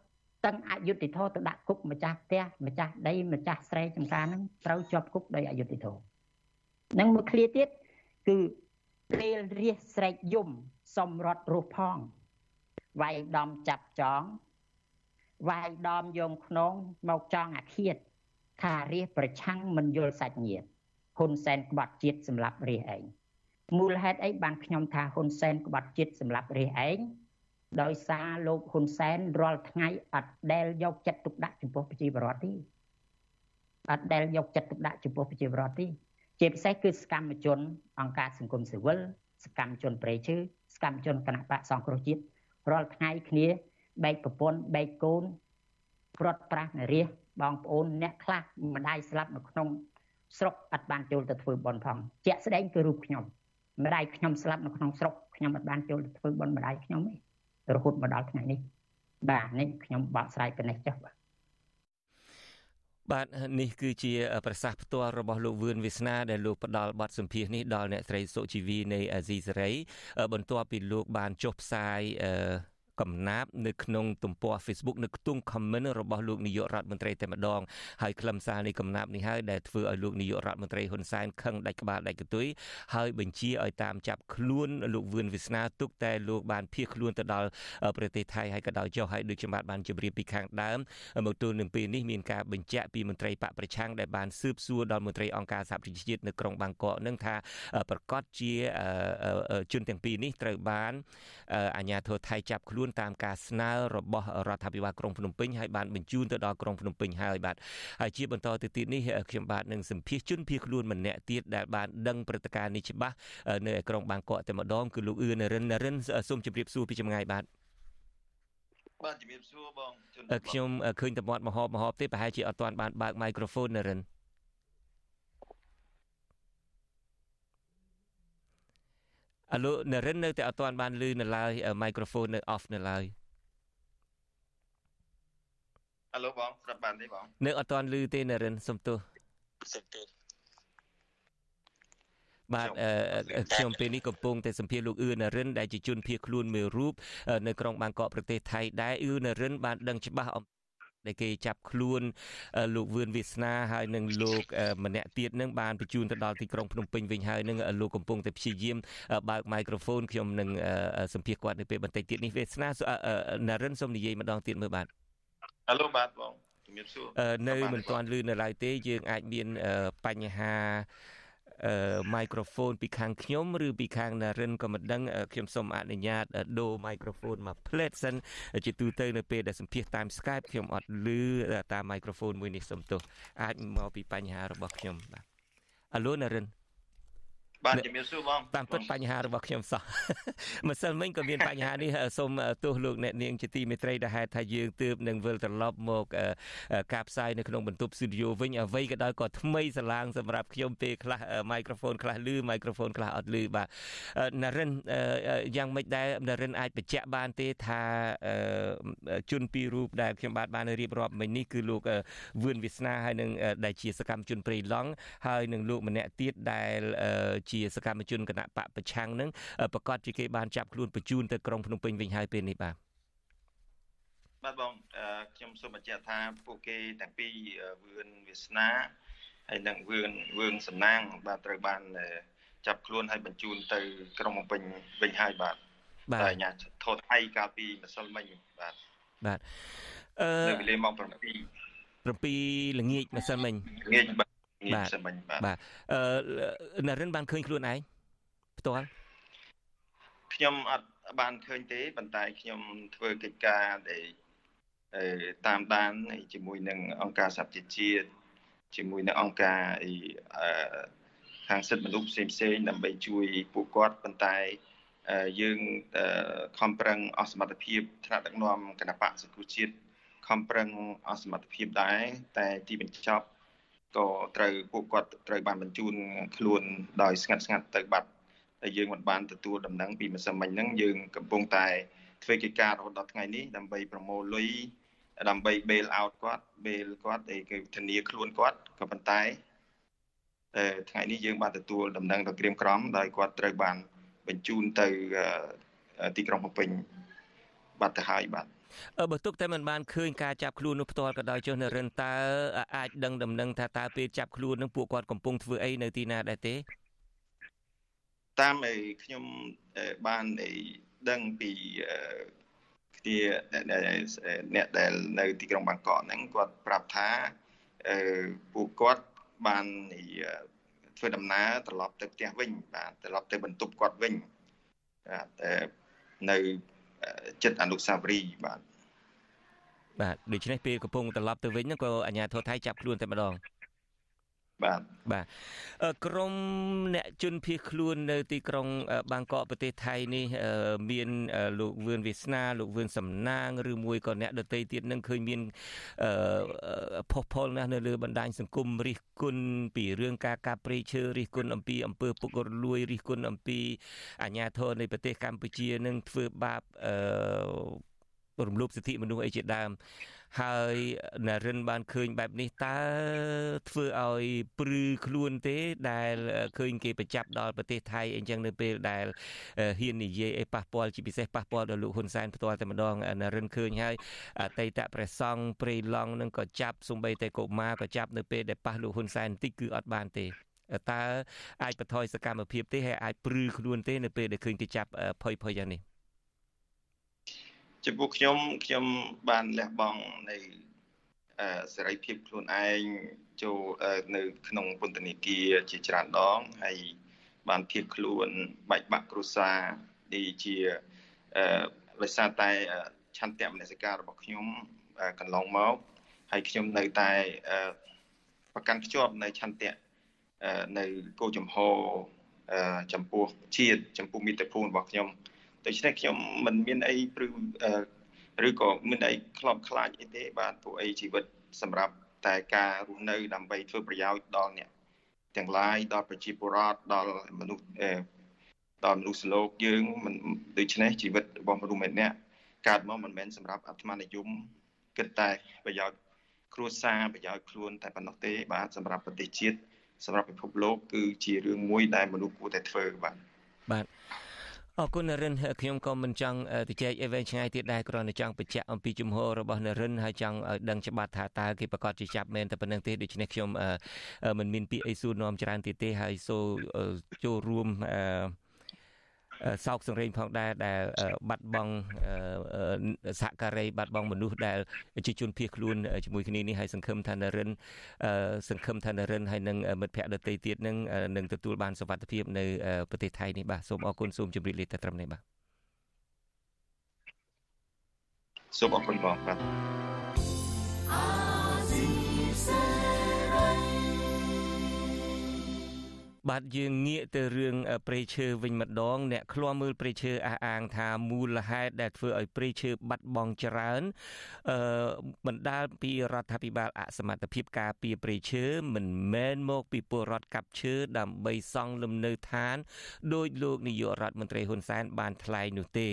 តឹងអយុធធរទៅដាក់គុកម្ចាស់ផ្ទះម្ចាស់ដីម្ចាស់ស្រែចម្ការហ្នឹងត្រូវជាប់គុកដោយអយុធធរនឹងមួយឃ្លាទៀតគឺពេលរះស្រែកយំសំរត់រស់ផងវាយដំចាប់ចងវាយដំយងខ្នងមកចង់អាឃាតថារាជប្រឆាំងមិនយល់សាច់ញាតិហ៊ុនសែនក្បត់ជាតិសម្រាប់រាជឯងមូលហេតុអីបានខ្ញុំថាហ៊ុនសែនក្បត់ជាតិសម្រាប់រាជឯង ដោយសារលោកហ៊ុនសែនរាល់ថ្ងៃអត់ដែលយកចិត្តទុកដាក់ចំពោះប្រជាពលរដ្ឋទេអត់ដែលយកចិត្តទុកដាក់ចំពោះប្រជាពលរដ្ឋទេជាពិសេសគឺសកម្មជនអង្គការសង្គមស៊ីវិលសកម្មជនប្រៃឈើសកម្មជនគណៈបកសង្គ្រោះជាតិរាល់ថ្ងៃគ្នាបែកប្រពន្ធបែកកូនព្រាត់ប្រាសនារីបងប្អូនអ្នកខ្លះម្ដាយស្លាប់នៅក្នុងស្រុកអត់បានចូលទៅធ្វើបន់ផងជាក់ស្ដែងគឺរូបខ្ញុំម្ដាយខ្ញុំស្លាប់នៅក្នុងស្រុកខ្ញុំអត់បានចូលទៅធ្វើបន់ម្ដាយខ្ញុំទេ រហូតមកដល់ថ្ងៃនេះបាទនេះខ្ញុំបកស្រាយប៉ុណ្ណេះចុះបាទបាទនេះគឺជាប្រសាសន៍ផ្ទាល់របស់លោកវឿនវាសនាដែលលោកផ្ដល់បទសម្ភាសនេះដល់អ្នកស្រីសុជីវីនៃអាស៊ីសេរីបន្ទាប់ពីលោកបានចុះផ្សាយអឺ កំណាព្យនៅក្នុងទំព័រ Facebook នៅខ្ទង់ comment របស់លោកនាយករដ្ឋមន្ត្រីតែម្ដងហើយខ្លឹមសារនៃកំណាព្យនេះហើយដែលធ្វើឲ្យលោកនាយករដ្ឋមន្ត្រីហ៊ុនសែនខឹងដាច់ក្បាលដាច់កន្ទុយហើយបញ្ជាឲ្យតាមចាប់ខ្លួនលោកវឿនវិស្នាទុកតែលោកបានភៀសខ្លួនទៅដល់ប្រទេសថៃហើយក៏ដោយចុះហើយដូចខ្ញុំបានជម្រាបពីខាងដើមមកទល់នឹងពេលនេះមានការបញ្ជាក់ពីមន្ត្រីបកប្រឆាំងដែលបានស៊ើបសួរដល់មន្ត្រីអង្គការសហប្រជាជាតិនៅក្រុងបាងកកនឹងថាប្រកាសជាជនទាំងពីរនេះត្រូវបានអាជ្ញាធរថៃចាប់ខ្លួនតាមការស្នើរបស់រដ្ឋាភិបាលក្រុងភ្នំពេញហើយបានបញ្ជូនទៅដល់ក្រុងភ្នំពេញហើយបាទហើយជាបន្តទៅទៀតនេះខ្ញុំបាទនឹងសម្ភាសជនភៀសខ្លួនម្នាក់ទៀតដែលបានដឹងព្រឹត្តិការណ៍នេះច្បាស់នៅក្រុងបាងកកតែម្ដងគឺលោកអឿនរិនរិនសូមជម្រាបសួរពីចម្ងាយបាទបាទជំរាបសួរបងខ្ញុំឃើញតំបន់មហោបមហោបទេប្រហែលជាអត់ទាន់បានបើក microphone នរិន អាឡូនរិននៅតែអត់ទាន់បានឮនៅឡើយ microphone នៅ off នៅឡើយអាឡូបងស្រាប់បានទេបងនៅអត់ទាន់ឮទេនរិនសុំទោសសុំទោសបាទខ្ញុំពេលនេះកំពុងតែសម្ភាសលោកអឿនរិនដែលជាជនភៀសខ្លួនមួយរូបនៅក្រុងបាងកកប្រទេសថៃដែរអឿនរិនបានដឹងច្បាស់អំ ដែលគេចាប់ខ្លួនលោកវឿនវាសនាហើយនឹងលោកម្នាក់ទៀតនឹងបានបញ្ជូនទៅដល់ទីក្រុងភ្នំពេញវិញហើយនឹងលោកកំពុងតែព្យាយាមបើក microphone ខ្ញុំនឹងសម្ភាសគាត់នៅពេលបន្តិចទៀតនេះវាសនាណារិនសូមនិយាយម្ដងទៀតមើលបាទហៅបាទបងជំរាបសួរនៅមិនទាន់លឺនៅឡើយទេយើងអាចមានបញ្ហា មីក្រូហ្វូនពីខាងខ្ញុំឬពីខាងណារិនក៏មិនដឹងខ្ញុំសូមអនុញ្ញាតដូរមីក្រូហ្វូនមកផ្លេតសិនជាទូទៅនៅពេលដែលសម្ភាសតាម Skype ខ្ញុំអត់ឮតាមមីក្រូហ្វូនមួយនេះសុំទោសអាចមកពីបញ្ហារបស់ខ្ញុំបាទអាឡូណារិន បាទជំរាបសួរបងតាមពិតបញ្ហារបស់ខ្ញុំសោះម្សិលមិញក៏មានបញ្ហានេះសូមទោសលោកអ្នកនាងជាទីមេត្រីដែលហេតុថាយើងទើបនឹងវិលត្រឡប់មកការផ្សាយនៅក្នុងបន្ទប់ស្ទូឌីយោវិញអ្វីក៏ដោយក៏ថ្មីស្រឡាងសម្រាប់ខ្ញុំពេលខ្លះមីក្រូហ្វូនខ្លះឮមីក្រូហ្វូនខ្លះអត់ឮបាទណារិនយ៉ាងម៉េចដែរណារិនអាចបញ្ជាក់បានទេថាជនពីររូបដែលខ្ញុំបាទបានរៀបរាប់មិញនេះគឺលោកវឿនវាសនាហើយនឹងដែលជាសកម្មជនព្រៃឡង់ហើយនឹងលោកម្នាក់ទៀតដែលជាសកម្មជនគណៈបកប្រឆាំងនឹងប្រកាសជាគេបានចាប់ខ្លួនបញ្ជូនទៅក្រុងភ្នំពេញវិញហើយពេលនេះបាទបាទបងខ្ញុំសូមបញ្ជាក់ថាពួកគេទាំងពីរវឿនវាសនាហើយនិងវឿនវឿងសំណាងបាទត្រូវបានចាប់ខ្លួនហើយបញ្ជូនទៅក្រុងភ្នំពេញវិញហើយបាទបាទតែអាញាធរថៃកាលពីម្សិលមិញបាទបាទអឺនៅវេលាម៉ោង7 7ល្ងាចម្សិលមិញងាយបាទងាយ បាទម្សិលមិញបាទបាទអឺនរិនបានឃើញខ្លួនឯងផ្ទាល់ខ្ញុំអត់បានឃើញទេប៉ុន្តែខ្ញុំធ្វើកិច្ចការដែលអឺតាមដានជាមួយនឹងអង្គការសហប្រជាជាតិជាមួយនឹងអង្គការអីអឺខាងសិទ្ធិមនុស្សផ្សេងផ្សេងៗដើម្បីជួយពួកគាត់ប៉ុន្តែអឺយើងអឺខំប្រឹងអស់សមត្ថភាពថ្នាក់ដឹកនាំគណៈបកសង្គ្រោះជាតិខំប្រឹងអស់សមត្ថភាពដែរតែទីបញ្ចប់ ក៏ត្រូវពួកគាត់ត្រូវបានបញ្ជូនខ្លួនដោយស្ងាត់ស្ងាត់ទៅបាត់ហើយយើងមិនបានទទួលដំណឹងពីម្សិលមិញហ្នឹងយើងកំពុងតែធ្វើកិច្ចការរហូតដល់ថ្ងៃនេះដើម្បីប្រមូលលុយដើម្បី bail out គាត់ bail គាត់ឯគឺធានាខ្លួនគាត់ក៏ប៉ុន្តែអឺថ្ងៃនេះយើងបានទទួលដំណឹងដល់ក្រៀមក្រំដោយគាត់ត្រូវបានបញ្ជូនទៅអឺទីក្រុងភ្នំពេញបាត់ទៅហើយបាទអឺ បើទុកតែមិនបានឃើញការចាប់ខ្លួននោះផ្ទាល់ក៏ដោយចុះនរិនតើអាចដឹងដំណឹងថាតើពេលចាប់ខ្លួននឹងពួកគាត់កំពុងធ្វើអីនៅទីណាដែរទេតាមឯខ្ញុំអឺបានឯដឹងពីអឺគ្នាអ្នកដែលនៅទីក្រុងបាងកកហ្នឹងគាត់ប្រាប់ថាអឺពួកគាត់បានអីធ្វើដំណើរត្រឡប់ទៅផ្ទះវិញបាទត្រឡប់ទៅបន្ទប់គាត់វិញបាទតែនៅ ចិត្តអនុស្សាវរីយ៍បាទបាទដូច្នេះពេលកំពុងត្រឡប់ទៅវិញហ្នឹងក៏អាជ្ញាធរថៃចាប់ខ្លួនតែម្ដង បាទបាទអឺក្រមអ្នកជនភៀសខ្លួននៅទីក្រុងបាងកកប្រទេសថៃនេះអឺមានលោកវឿនវាសនាលោកវឿនសំណាងឬមួយក៏អ្នកដតីទៀតនឹងឃើញមានអឺផុសផុលណាស់នៅលើបណ្ដាញសង្គមរិះគន់ពីរឿងការកាប់ព្រៃឈើរិះគន់អំពីអំពើពុករលួយរិះគន់អំពីអាញាធរនៃប្រទេសកម្ពុជានឹងធ្វើបាបអឺរំលោភសិទ្ធិមនុស្សអីជាដើម ហើយនរិនបានឃើញបែបនេះតើធ្វើឲ្យព្រឺខ្លួនទេដែលឃើញគេបញ្ចាប់ដល់ប្រទេសថៃអីចឹងនៅពេលដែលហ៊ាននិយាយអីប៉ះពាល់ជាពិសេសប៉ះពាល់ដល់លោកហ៊ុនសែនផ្ទាល់តែម្ដងនរិនឃើញហើយអតីតព្រះសង្ឃព្រៃឡង់នឹងក៏ចាប់សំបីតែកុមារក៏ចាប់នៅពេលដែលប៉ះលោកហ៊ុនសែនបន្តិចគឺអត់បានទេតើអាចបន្ថយសកម្មភាពទេហើយអាចព្រឺខ្លួនទេនៅពេលដែលឃើញគេចាប់ភ័យភ័យយ៉ាងនេះ ចំពោះខ្ញុំខ្ញុំបានលះបង់នៃអឺសេរីភាពខ្លួនឯងចូលនៅក្នុងពន្ធនាគារជាច្រើនដងហើយបានភៀសខ្លួនបែកបាក់គ្រួសារនេះជាអឺដោយសារតែឆន្ទៈមនសិការរបស់ខ្ញុំកន្លងមកហើយខ្ញុំនៅតែប្រកាន់ខ្ជាប់នៅឆន្ទៈនៅគោលចំហចំពោះជាតិចំពោះមិត្តភូមិរបស់ខ្ញុំ ដូច្នេះខ្ញុំមិនមានអីព្រឺឬក៏មានអីខ្លោបខ្លាចអីទេបាទពួកអីជីវិតសម្រាប់តែការរស់នៅដើម្បីធ្វើប្រយោជន៍ដល់អ្នកទាំងឡាយដល់ប្រជាពលរដ្ឋដល់មនុស្សដល់មនុស្សលោកយើងមិនដូច្នេះជីវិតរបស់មនុស្សម្នាក់កើតមកមិនមែនសម្រាប់អាត្មានិយមគិតតែប្រយោជន៍គ្រួសារប្រយោជន៍ខ្លួនតែប៉ុណ្ណោះទេបាទសម្រាប់ប្រទេសជាតិសម្រាប់ពិភពលោកគឺជារឿងមួយដែលមនុស្សគួរតែធ្វើបាទបាទ អរគុណនរិនខ្ញុំក៏មិនចង់ទៅចែកអីវែងឆ្ងាយទៀតដែរគ្រាន់តែចង់បញ្ជាក់អំពីជំហររបស់នរិនហើយចង់ឲ្យដឹងច្បាស់ថាតើគេប្រកាសជាចាប់មែនតែប៉ុណ្្នឹងទេដូច្នេះខ្ញុំមិនមានពាក្យអីសួរនាំច្រើនទៀតទេហើយសូចូលរួមអឺ សោកសង្រេងផងដែរដែលបាត់បង់សហការីបាត់បង់មនុស្សដែលជាជនភៀសខ្លួនជាមួយគ្នានេះហើយសង្ឃឹមថានរិនសង្ឃឹមថានរិនហើយនឹងមិត្តភ័ក្តិដទៃទៀតនឹងនឹងទទួលបានសុវត្ថិភាពនៅប្រទេសថៃនេះបាទសូមអរគុណសូមជម្រាបលាតែត្រឹមនេះបាទសូមអរគុណបងបាទ បាទយើងងាកទៅរឿងព្រៃឈើវិញម្ដង អ្នកឃ្លាំមើលព្រៃឈើអះអាងថាមូលហេតុដែលធ្វើឲ្យព្រៃឈើបាត់បង់ច្រើនអឺបណ្ដាលពីរដ្ឋាភិបាលអសមត្ថភាពការពារព្រៃឈើមិនមែនមកពីពលរដ្ឋកាប់ឈើដើម្បីសង់លំនៅឋានដោយលោកនាយករដ្ឋមន្ត្រីហ៊ុនសែនបានថ្លែងនោះទេ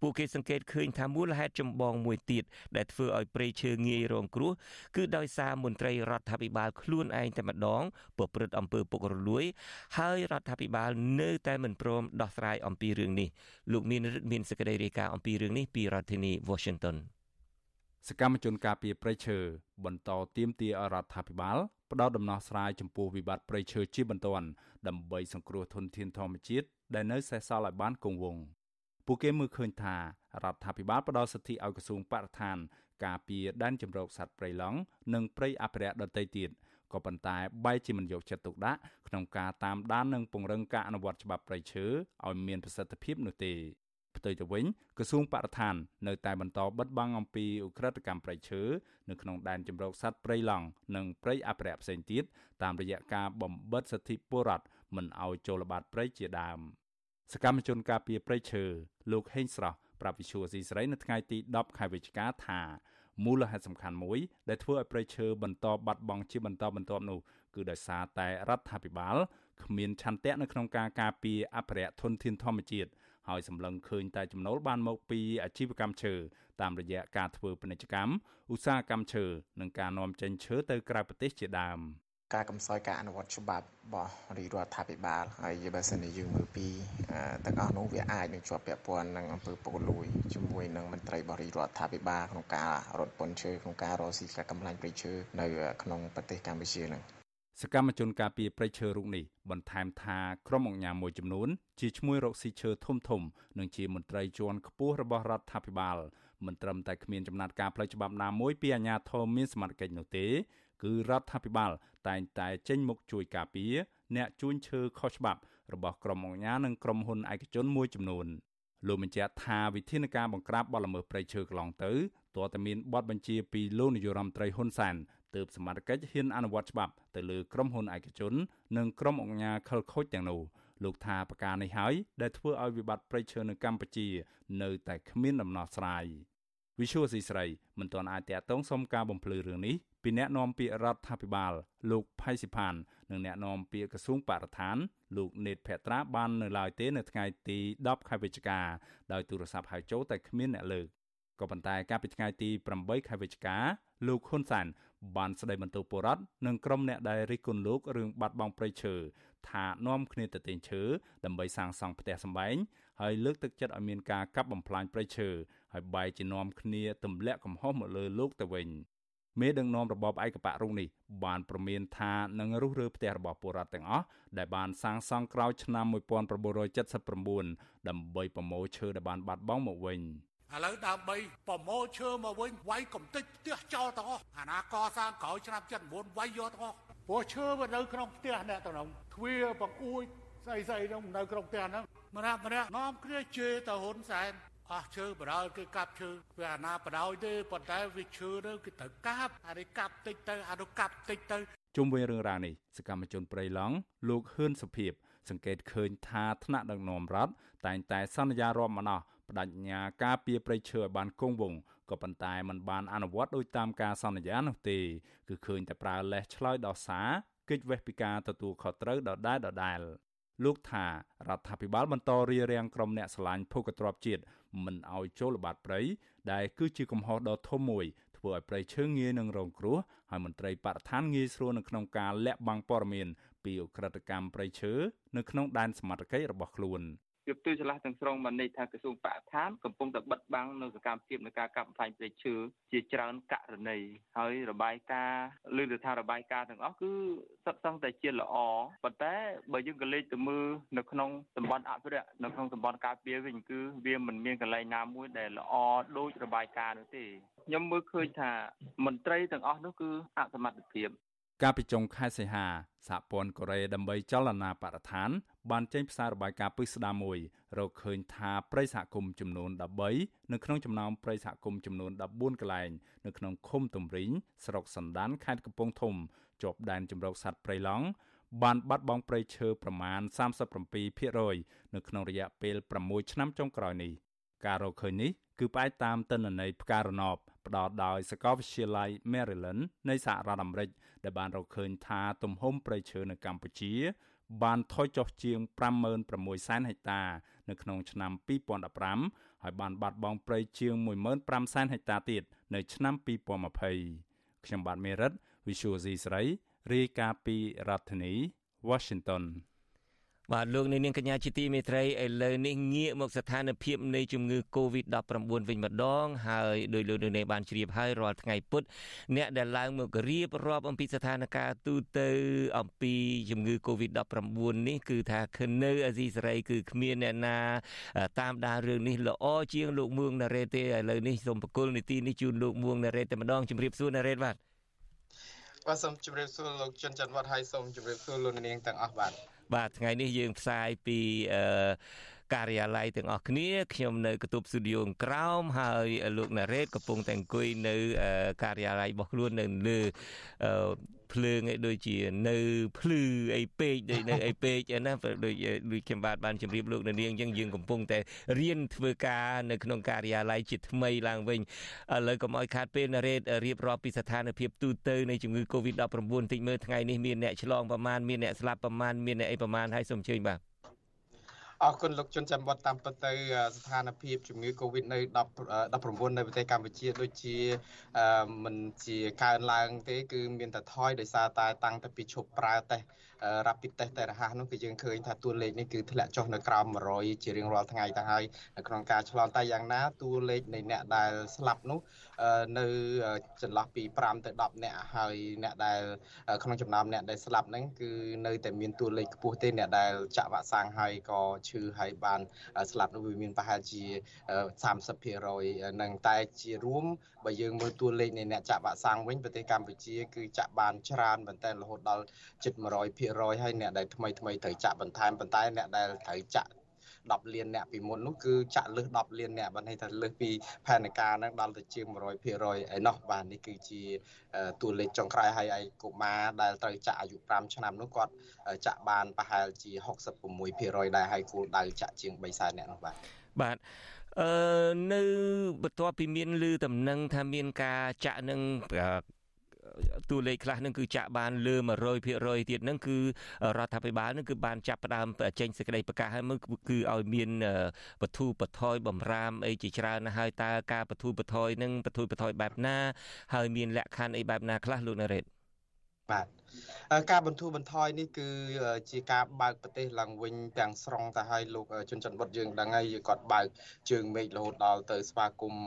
ពួកគេសង្កេតឃើញថាមូលហេតុចម្បងមួយទៀតដែលធ្វើឲ្យព្រៃឈើងាយរងគ្រោះគឺដោយសារមន្ត្រីរដ្ឋាភិបាលខ្លួនឯងតែម្ដងប្រព្រឹត្តអំពើពុករលួយហើយរដ្ឋាភិបាលនៅតែមិនព្រមដោះស្រាយអំពីរឿងនេះលោកមានរិទ្ធមានសេចក្តីរាយការណ៍អំពីរឿងនេះពីរដ្ឋធានី Washington សកម្មជនការពារព្រៃឈើបន្តទាមទាររដ្ឋាភិបាលផ្ដល់ដំណោះស្រាយចំពោះវិបត្តិព្រៃឈើជាបន្ទាន់ដើម្បីសង្គ្រោះធនធានធម្មជាតិដែលនៅសេសសល់ឲ្យបានគង់វង្សពួកគេមើលឃើញថារដ្ឋាភិបាលផ្ដល់សិទ្ធិឲ្យក្រសួងបរិស្ថាន ការពារដែនជម្រកសត្វព្រៃឡង់និងព្រៃអភិរក្សដទៃទៀត ក៏ប៉ុន្តែបែរជាមិនយកចិត្តទុកដាក់ក្នុងការតាមដាននិងពង្រឹងការអនុវត្តច្បាប់ព្រៃឈើឲ្យមានប្រសិទ្ធភាពនោះទេផ្ទុយទៅវិញក្រសួងបរិស្ថាននៅតែបន្តបិទបាំងអំពីឧក្រិដ្ឋកម្មព្រៃឈើនៅក្នុងដែនជម្រកសត្វព្រៃឡង់និងព្រៃអភិរក្សផ្សេងទៀតតាមរយៈការបំបិទសិទ្ធិពលរដ្ឋមិនឲ្យចូលល្បាតព្រៃជាដើមសកម្មជនការពារព្រៃឈើលោកហេងស្រស់ប្រាប់វិសុយស៊ីស្រីនៅថ្ងៃទី10ខែវិច្ឆិកាថា មូលហេតុសំខាន់មួយដែលធ្វើឲ្យព្រៃឈើបន្តបាត់បង់ជាបន្តបន្ទាប់នោះគឺដោយសារតែរដ្ឋាភិបាលគ្មានឆន្ទៈនៅក្នុងការការពារអភិរក្សធនធានធម្មជាតិហើយសម្លឹងឃើញតែចំណូលបានមកពីអាជីវកម្មឈើតាមរយៈការធ្វើពាណិជ្ជកម្មឧស្សាហកម្មឈើនិងការនាំចេញឈើទៅក្រៅប្រទេសជាដើម ការកំសោយការអនុវត្តច្បាប់របស់រាជរដ្ឋាភិបាលហើយបើសិនជាយើងមើលពីទាំងអស់នោះវាអាចនឹងជាប់ពាក់ព័ន្ធនឹងអំពើពុករលួយជាមួយនឹងមន្ត្រីបរិរដ្ឋាភិបាលក្នុងការរត់ពន្ធឈើក្នុងការរកស៊ីការកម្លាំងព្រៃឈើនៅក្នុងប្រទេសកម្ពុជានឹងសកម្មជនការពារព្រៃឈើរូបនេះបន្ថែមថាក្រុមអង្គការមួយចំនួន ជាឈ្មោះរកស៊ីឈើធំធំនិងជាមន្ត្រីជាន់ខ្ពស់របស់រដ្ឋាភិបាលមិនត្រឹមតែគ្មានចំណាត់ការផ្លូវច្បាប់ណាមួយពីអាជ្ញាធរមានសមត្ថកិច្ចនោះទេ គឺរដ្ឋាភិបាល តែងតែចេញមុខជួយការពារអ្នកជួញឈើខុសច្បាប់របស់ក្រុមអង្គការនិងក្រុមហ៊ុនឯកជនមួយចំនួនលោកបញ្ជាក់ថាវិធានការបង្ក្រាបបទល្មើសព្រៃឈើកន្លងទៅទោះតែមានបទបញ្ជាពីលោកនាយរដ្ឋមន្ត្រីហ៊ុនសែនទើបសមត្ថកិច្ចហ៊ានអនុវត្តច្បាប់ទៅលើក្រុមហ៊ុនឯកជន និងក្រុមអង្គការខលខូចទាំងនោះលោកថាប្រការនេះហើយដែលធ្វើឲ្យវិបត្តិព្រៃឈើនៅកម្ពុជា នៅតែគ្មានដំណោះស្រាយ វិសុវស៊ីស្រីមិនទាន់អាចតាក់ទងសុំការបំភ្លឺរឿងនេះពីអ្នកនាំពាក្យរដ្ឋាភិបាល លោកផៃសិផាន និងអ្នកនាំពាក្យក្រសួងបរិស្ថាន លោកណេតភត្រាបាននៅឡើយទេនៅថ្ងៃទី10ខែវិច្ឆិកាដោយទូរស័ព្ទហៅចូលតែគ្មានអ្នកលើកក៏ប៉ុន្តែកាលពីថ្ងៃទី8ខែវិច្ឆិកាលោកហ៊ុនសានបានស្ដីបន្ទោសពលរដ្ឋនិងក្រុមអ្នកដែលរិះគន់លោករឿងបាត់បង់ព្រៃឈើថានាំគ្នាទៅទិញឈើដើម្បីសាងសង់ផ្ទះសម្បែង ហើយលើកទឹកចិត្តឲ្យមានការកាប់បំផ្លាញព្រៃឈើហើយបែរជានាំគ្នាទម្លាក់កំហុសមកលើលោកទៅវិញមេដឹកនាំរបបឯកបៈរុងនេះបានប្រមានថានឹងរុះរើផ្ទះរបស់ពលរដ្ឋទាំងអស់ដែលបានសាងសង់ក្រោយឆ្នាំ1979ដើម្បីប្រមូលឈើដែលបានបាត់បង់មកវិញឥឡូវដើម្បីប្រមូលឈើមកវិញវាយកំទេចផ្ទះចោលទាំងអស់អាណាកសាងក្រោយឆ្នាំ79វាយយកទាំងអស់ព្រោះឈើវានៅក្នុងផ្ទះអ្នកទាំងនោះទ្វារបង្អួចស្អីស្អីនោះនៅក្នុងផ្ទះហ្នឹង ម្នាក់ម្នាក់នាំគ្នាជេរទៅហ៊ុនសែនអស់ឈើបដ ாய் គេកាប់ឈើវាអាណាបដ ாய் ទេប៉ុន្តែវាឈើទៅគេត្រូវកាប់អានេះកាប់តិចទៅអានោះកាប់តិចទៅជុំវិញរឿងរ៉ាវនេះសកម្មជនព្រៃឡង់លោកហ៊ឿនសុភិបសង្កេតឃើញថាថ្នាក់ដឹកនាំរដ្ឋតែងតែសន្យារាប់ម្ដងបដិញ្ញាការពារព្រៃឈើឲ្យបានគង់វង្សក៏ប៉ុន្តែมันបានអនុវត្តដោយតាមការសន្យានោះទេគឺឃើញតែប្រើលេសឆ្លើយដោះសារគេចវេះពីការទទួលខុសត្រូវដដែលដដែល លោកថារដ្ឋាភិបាលបន្តរៀបរៀងក្រុមអ្នកឆ្លាញ់ភូកទ្របជាតិមិនឲ្យចូលល្បាតព្រៃដែលគឺជាកំហុសដ៏ធំមួយធ្វើឲ្យព្រៃឈើងាយនឹងរងគ្រោះហើយមន្ត្រីបរិស្ថានងាយស្រួលនៅក្នុងការលាក់បាំងព័ត៌មានពីអ ுக ្រិតកម្មព្រៃឈើនៅក្នុងដែនសមត្ថកិច្ចរបស់ខ្លួន។ ជបទូឆ្លាស់ទាំងស្រុងបានន័យថាក្រសួងបរិស្ថានកំពុងតែបិទបាំងនៅសកម្មភាពនៃការកាប់បំផ្លាញព្រៃឈើជាច្រើនករណីហើយរបាយការណ៍ឬទៅថារបាយការណ៍ទាំងអស់គឺសិតសឹងតែជាល្អប៉ុន្តែបើយើងក៏លេចទៅមើលនៅក្នុងតំបន់អភិរក្សនៅក្នុងតំបន់ការពារវិញគឺវាមិនមានកន្លែងណាមួយដែលល្អដូចរបាយការណ៍នោះទេខ្ញុំមើលឃើញថាមន្ត្រីទាំងអស់នោះគឺអសមត្ថភាព កាលពីចុងខែសីហាសហព័ន្ធកូរ៉េដើម្បីចលនាបរិស្ថាន បានចេញផ្សាយរបាយការណ៍ពិស្ដារមួយរកឃើញថាព្រៃសហគមន៍ចំនួន13នៅក្នុងចំណោមព្រៃសហគមន៍ចំនួន14កន្លែងនៅក្នុងឃុំទំរីងស្រុកសណ្ដានខេត្តកំពង់ធំជាប់ដែនជម្រកសត្វព្រៃឡង់បានបាត់បង់ព្រៃឈើប្រមាណ37%នៅក្នុងរយៈពេល6ឆ្នាំចុងក្រោយនេះការរកឃើញនេះគឺផ្អែកតាមទិន្នន័យផ្ការណប ផ្ដល់ដោយសាកលវិទ្យាល័យ Maryland នៃសហរដ្ឋអាមេរិកដែលបានរកឃើញថាទំហំព្រៃឈើនៅកម្ពុជា បានថយចុះជាង56សែនហិកតា នៅក្នុងឆ្នាំ2015ហើយបានបាត់បង់ព្រៃជាង15000សែនហិកតាទៀតនៅឆ្នាំ2020ខ្ញុំបាទមេរិត Visual C ស្រីរាយការណ៍ពីរដ្ឋធានី Washington បាទលោកនាងកញ្ញាជាទីមេត្រីឥឡូវនេះងាកមកស្ថានភាពនៃជំងឺ Covid-19 វិញម្ដងហើយដោយលោកនាងបានជ្រាបហើយរាល់ថ្ងៃពុធអ្នកដែលឡើងមករៀបរាប់អំពីស្ថានភាពទូទៅអំពីជំងឺ Covid-19 នេះគឺថាខនៅអាស៊ីសេរីគឺគ្មានអ្នកណា តាមដានរឿងនេះល្អជាងលោកមួងណារ៉េទេឥឡូវនេះសូមបកុលនីតិនេះជូនលោកមួងណារ៉េតែម្ដងជម្រាបសួរណារ៉េបាទបាទសូមជម្រាបសួរលោកជនច័ន្ទវត្តហើយសូមជម្រាបសួរលោកនាងទាំងអស់បាទ បាទថ្ងៃនេះយើងផ្សាយពីអឺការិយាល័យទាំងអស់គ្នាខ្ញុំនៅកតុបស្ទូឌីយោក្រោមហើយលោកណារ៉េតកំពុងតែអង្គុយនៅការិយាល័យរបស់ខ្លួននៅលើ ភ្លើងអីដូចជានៅភ្លឺអីពេកដូចនៅអីពេកណាដូចដូចខ្ញុំបាទបានជម្រាបលោកនាងអញ្ចឹងយើងកំពុងតែរៀនធ្វើការនៅក្នុងការិយាល័យជាថ្មីឡើងវិញឥឡូវកុំឲ្យខាតពេលណារ៉េតរៀបរាប់ពីស្ថានភាពទូទៅនៃជំងឺ Covid-19 តិចមើលថ្ងៃនេះមានអ្នកឆ្លងប្រមាណមានអ្នកស្លាប់ប្រមាណមានអ្នកអីប្រមាណហើយសូមអញ្ជើញបាទ អរគុណលោកជុនចាំបត់តាមពិតទៅស្ថានភាពជំងឺ Covid នៅ19នៅប្រទេសកម្ពុជាដូចជាមិនជាកើនឡើងទេគឺមានតែថយដោយសារតែតាំងតែពីឈប់ប្រើតេស្ត rapid test តែរហ័សនោះគឺយើងឃើញថាតួលេខនេះគឺធ្លាក់ចុះនៅក្រោម100ជារៀងរាល់ថ្ងៃទៅហើយនៅក្នុងការឆ្លងតែយ៉ាងណាតួលេខនៃអ្នកដែលស្លាប់នោះនៅចន្លោះពី5ទៅ10អ្នកហើយអ្នកដែលក្នុងចំណោមអ្នកដែលស្លាប់ហ្នឹងគឺនៅតែមានតួលេខខ្ពស់ទេអ្នកដែលចាក់វ៉ាក់សាំងហើយក៏ឈឺហើយបានស្លាប់នោះវាមានប្រហែលជា30%នឹងតែជារួមបើយើងមើលតួលេខនៃអ្នកចាក់វ៉ាក់សាំងវិញប្រទេសកម្ពុជាគឺចាក់បានច្រើនមែនទែនរហូតដល់ជិត100%ហើយអ្នកដែលថ្មីថ្មីត្រូវចាក់បន្ថែមប៉ុន្តែអ្នកដែលត្រូវចាក់10លានអ្នកពីមុននោះគឺចាក់លើស10លានអ្នកបានន័យថាលើសពីផែនការហ្នឹងដល់ទៅជាង100%ឯណោះបាទនេះគឺជាតួលេខចុងក្រោយហើយឯកុមារដែលត្រូវចាក់អាយុ5ឆ្នាំនោះគាត់ចាក់បានប្រហែលជា66%ដែរហើយគោលដៅចាក់ជាង3សែនអ្នកនោះបាទបាទអឺនៅបន្ទាប់ពីមានលឺតំណែងថាមានការចាក់នឹង តួលេខខ្លះនឹងគឺចាក់បានលើ100%ទៀតនឹងគឺរដ្ឋាភិបាលនឹងគឺបានចាប់ផ្ដើមចេញសេចក្តីប្រកាសហើយមើលគឺឲ្យមានបទូបថយបំរាមអីជាច្រើនណាស់ហើយតើការបទូបថយនឹងបទូបថយបែបណា ហើយមានលក្ខខណ្ឌអីបែបណាខ្លះលោកណារ៉េតបាទ ការបន្ធូរបន្ថយនេះគឺជាការបើកប្រទេសឡើងវិញទាំងស្រុងទៅឲ្យលោកជនច័ន្ទបុតយើងដឹងហើយគាត់បើកជើងមេឃរហូតដល់ទៅស្វាគមន៍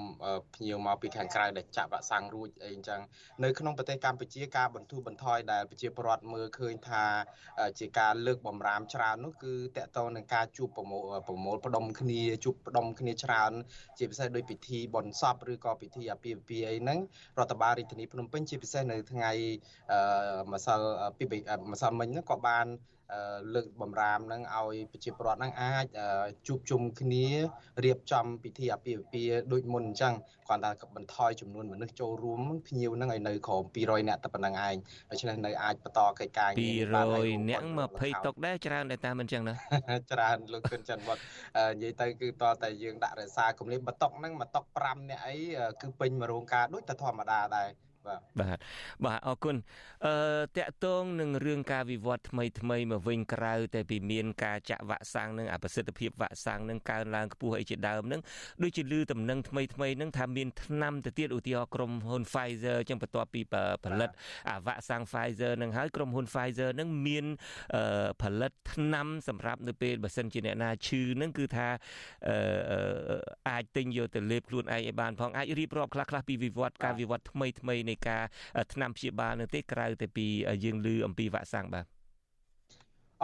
ភ្ញៀវមកពីខាងក្រៅដែលចាក់វ៉ាក់សាំងរួចអីអញ្ចឹងនៅក្នុងប្រទេសកម្ពុជាការបន្ធូរបន្ថយដែលប្រជាពលរដ្ឋមើលឃើញថាជាការលើកបំរាមច្រើននោះគឺតកតងនឹងការជួបប្រមូលប្រមូលផ្ដុំគ្នាជួបផ្ដុំគ្នាច្រើន ជាពិសេសដោយពិធីបុណ្យសពឬក៏ពិធីអាពាហ៍ពិពាហ៍អីហ្នឹងរដ្ឋបាលរាជធានីភ្នំពេញជាពិសេសនៅថ្ងៃម្សិលពីម្សិលមិញហ្នឹងក៏បានលើកបំរាមនឹងឲ្យប្រជាពលរដ្ឋនឹងអាចជួបជុំគ្នារៀបចំពិធីអាពាហ៍ពិពាហ៍ដូចមុនអញ្ចឹងគ្រាន់តែបន្ថយចំនួនមនុស្សចូលរួមភ្ញៀវនឹងឲ្យនៅក្រោម200នាក់តែប៉ុណ្្នឹងឯងដូច្នេះនៅអាចបន្តកិច្ចការងារ200នាក់20តុកដែរច្រើនដែរតាមមិនអញ្ចឹងណាច្រើនលោកគុណច័ន្ទវត្តនិយាយទៅគឺតតែយើងដាក់រសារគម្លាតបតុកហ្នឹងមួយតុក5នាក់អីគឺពេញមួយរោងការដូចតែធម្មតាដែរ បាទបាទបាទអរគុណអឺតកតងនឹងរឿងការវិវត្តថ្មីថ្មីមកវិញក្រៅតែពីមានការចាក់វ៉ាក់សាំងនឹងអប្រសិទ្ធភាពវ៉ាក់សាំងនឹងកើនឡើងខ្ពស់អីជាដើមនឹងដូចជាលឺតំណែងថ្មីថ្មីនឹងថាមានថ្នាំទៅទៀតឧទាហរណ៍ក្រុមហ៊ុន Pfizer ចឹងបន្ទាប់ពីផលិតអាវ៉ាក់សាំង Pfizer នឹងហើយក្រុមហ៊ុន Pfizer នឹងមានផលិតថ្នាំសម្រាប់នៅពេលបើសិនជាអ្នកណាឈឺនឹងគឺថាអាចទិញយកទៅលេបខ្លួនឯងឲ្យបានផងអាចរៀបរាប់ខ្លះៗពីវិវត្តការវិវត្តថ្មីថ្មីនៃការថ្នាំព្យាបាលនោះទេក្រៅតែពីយើងឮអំពីវ៉ាក់សាំងបាទ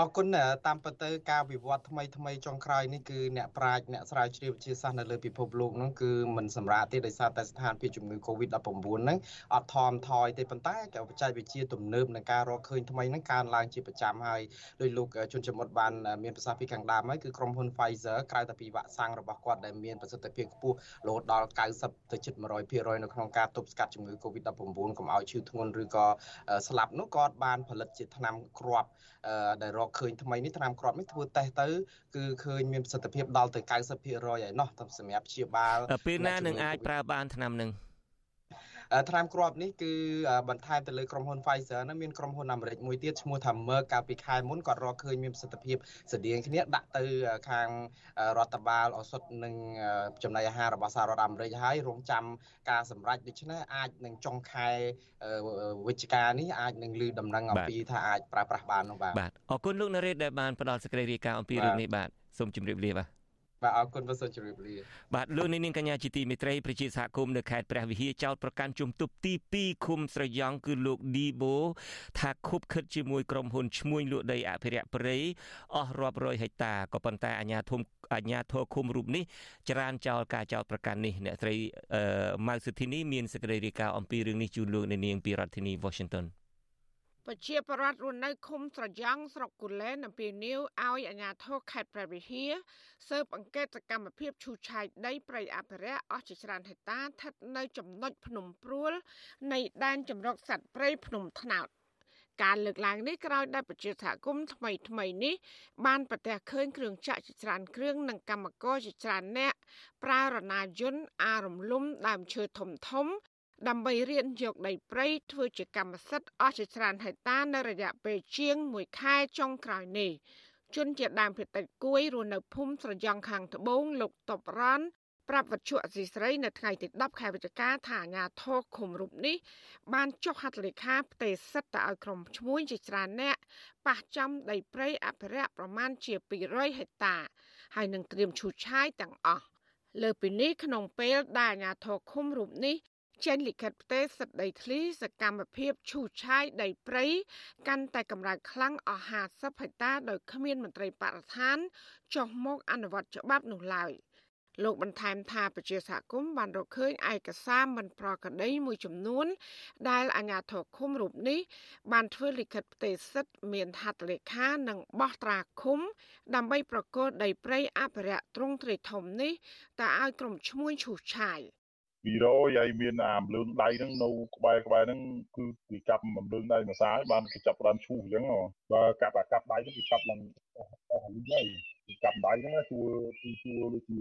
អរគុណតាមពិតទៅការវិវត្តថ្មីថ្មីចុងក្រោយនេះគឺអ្នកប្រាជ្ញអ្នកស្រាវជ្រាវវិទ្យាសាស្ត្រនៅលើពិភពលោកហ្នឹងគឺមិនសម្រាប់ទេដោយសារតែស្ថានភាពជំងឺ Covid-19 ហ្នឹងអត់ថមថយទេប៉ុន្តែក៏បច្ចេកវិទ្យាទំនើបនឹងការរកឃើញថ្មីហ្នឹងកើនឡើងជាប្រចាំហើយដោយលោកជនចមុតបានមានប្រសាសន៍ពីខាងដើមហើយគឺក្រុមហ៊ុន Pfizer ក្រៅតែពីវ៉ាក់សាំងរបស់គាត់ដែលមានប្រសិទ្ធភាពខ្ពស់រហូតដល់90ទៅជិត100%នៅក្នុងការទប់ស្កាត់ជំងឺ Covid-19 កុំឲ្យឈឺធ្ងន់ឬក៏ស្លាប់នោះគាត់បានផលិតជាថ្នាំគ្រាប់ដែលរកឃើញថ្មីនេះថ្នាំគ្រាប់នេះធ្វើតេស្តទៅគឺឃើញមានប្រសិទ្ធភាពដល់ទៅ90%ហើយណោះសម្រាប់ព្យាបាលពេលណានឹងអាចប្រើបានថ្នាំនឹង ថ្នាំគ្រាប់នេះគឺបន្ថែមទៅលើក្រុមហ៊ុន Pfizer ហ្នឹងមានក្រុមហ៊ុនអាមេរិកមួយទៀតឈ្មោះថា Merck កាលពីខែមុនគាត់រកឃើញមានប្រសិទ្ធភាពស្តៀងគ្នាដាក់ទៅខាងរដ្ឋបាលឱសថនិងចំណីអាហាររបស់សហរដ្ឋអាមេរិកហើយរងចាំការសម្រេចដូច្នេះអាចនឹងចុងខែវិច្ឆិកានេះអាចនឹងលើដំណឹងអំពីថាអាចប្រើប្រាស់បាននោះបាទបាទអរគុណលោកនារ៉េតដែលបានផ្ដល់សេចក្តីរាយការណ៍អំពីរឿងនេះបាទសូមជម្រាបលាបាទ បាទអរគុណបាទសូមជម្រាបលាបាទលោកនាងកញ្ញាជាទីមេត្រីប្រជាសហគមន៍នៅខេត្តព្រះវិហារចោទប្រកាន់ជំទប់ទី2ឃុំស្រយ៉ង់គឺលោកឌីបូថាខុបខិតជាមួយក្រុមហ៊ុនឈ្មួញលក់ដីអភិរក្សព្រៃអស់រាប់រយហិកតាក៏ប៉ុន្តែអាជ្ញាធរអាជ្ញាធរឃុំរូបនេះចរានចោលការចោទប្រកាន់នេះអ្នកស្រីម៉ៅសុធីនីមានសេចក្តីរាយការណ៍អំពីរឿងនេះជូនលោកនាងពីរដ្ឋធានី Washington ប្រជាពលរដ្ឋរស់នៅឃុំស្រយ៉ង់ស្រុកគូលែនអំពីនីវឲ្យអាជ្ញាធរខេត្តព្រះវិហារស៊ើបអង្កេតសកម្មភាពឈូសឆាយដីព្រៃអភិរក្សអស់ជាច្រើនហិកតាស្ថិតនៅចំណុចភ្នំព្រួលនៃដែនចម្រុកសត្វព្រៃភ្នំថ្នោតការលើកឡើងនេះក្រោយដែលប្រជាសហគមន៍ថ្មីថ្មីនេះបានប្រទះឃើញគ្រឿងចាក់ជាច្រើនគ្រឿងនិងកម្មករជាច្រើនអ្នកប្រើរណាយន្តអារំលំដើមឈើធំធំ ដើម្បីរៀនយកដីព្រៃធ្វើជាកម្មសិទ្ធិអស់ជាច្រើនហិកតានៅរយៈពេលជាង1ខែចុងក្រោយនេះជនជាដើមភាគតិចគួយរស់នៅភូមិស្រយ៉ង់ខាងត្បូងលោកតបរ៉ានប្រាប់វិទ្យុអសីស្រីនៅថ្ងៃទី10ខែវិច្ឆិកាថាអាញាធរឃុំរូបនេះបានចុះហត្ថលេខាផ្ទេរសិទ្ធិទៅឲ្យក្រុមឈ្មួញជាច្រើនអ្នកប៉ះចំដីព្រៃអភិរក្សប្រមាណជា200ហិកតា ហើយនឹងត្រៀមឈូសឆាយទាំងអស់លើពីនេះក្នុងពេលដែលអាញាធរឃុំរូបនេះ ចេញលិខិតផ្ទេរសិទ្ធិដីធ្លីសកម្មភាពឈូសឆាយដីព្រៃកាន់តែកម្រើកខ្លាំងអស់50ហិកតាដោយគ្មានមន្ត្រីបរិស្ថានចុះមកអនុវត្តច្បាប់នោះឡើយលោកបន្ថែមថាប្រជាសហគមន៍បានរកឃើញឯកសារមិនប្រក្រតីមួយចំនួន ដែលអាជ្ញាធរឃុំរូបនេះ បានធ្វើលិខិតផ្ទេរសិទ្ធិមានហត្ថលេខានិងបោះត្រាឃុំ ដើម្បីប្រកល់ដីព្រៃអភិរក្សទ្រង់ទ្រាយធំនេះទៅឲ្យក្រុមឈ្មួញឈូសឆាយ 200ហើយមានអាមលឿងដៃហ្នឹងនៅក្បែរក្បែរហ្នឹងគឺគេចាប់មលឿងដៃមួយសាយបានគេចាប់បានឈូសអញ្ចឹងបើកាប់អាកាប់ដៃហ្នឹងគេចាប់ឡើងអស់លីងហើយគេចាប់ដៃហ្នឹងជួគឺជួដូចជា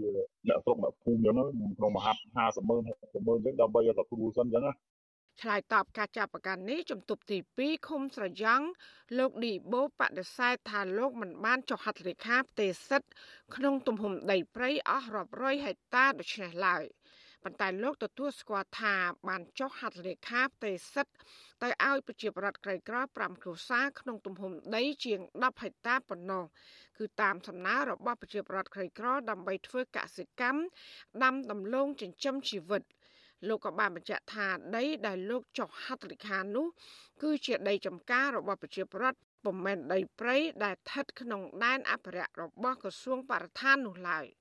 អ្នកស្រុកអ្នកភូមិអញ្ចឹងក្នុងមហាប់50ម៉ឺន60ម៉ឺនអញ្ចឹងដើម្បីឲ្យទទួលសិនអញ្ចឹងណាឆ្លើយតបការចាប់ប្រកាន់នេះជំទប់ទី2ឃុំស្រយ៉ង់លោកឌីបូបដិសេធថាលោកមិនបានចុះហត្ថលេខាផ្ទេរសិទ្ធក្នុងទំហំដីព្រៃអស់រាប់រយហិកតាដូច្នេះឡើយ។ ប៉ុន្តែលោកទទួលស្គាល់ថាបានចុះហត្ថលេខាផ្ទេរសិទ្ធទៅឲ្យប្រជាប្រដ្ឋក្រីក្រ5គ្រួសារក្នុងទំហំដីជាង10ហិកតាប៉ុណ្ណោះគឺតាមសំណើរបស់ប្រជាប្រដ្ឋក្រីក្រដើម្បីធ្វើកសិកម្មដាំដំឡូងចិញ្ចឹមជីវិតលោកក៏បានបញ្ជាក់ថាដីដែលលោកចុះហត្ថលេខានោះ គឺជាដីចំការរបស់ប្រជាប្រដ្ឋពុំមែនដីព្រៃដែលស្ថិតក្នុងដែនអភិរក្សរបស់ក្រសួងបរិស្ថាននោះឡើយ។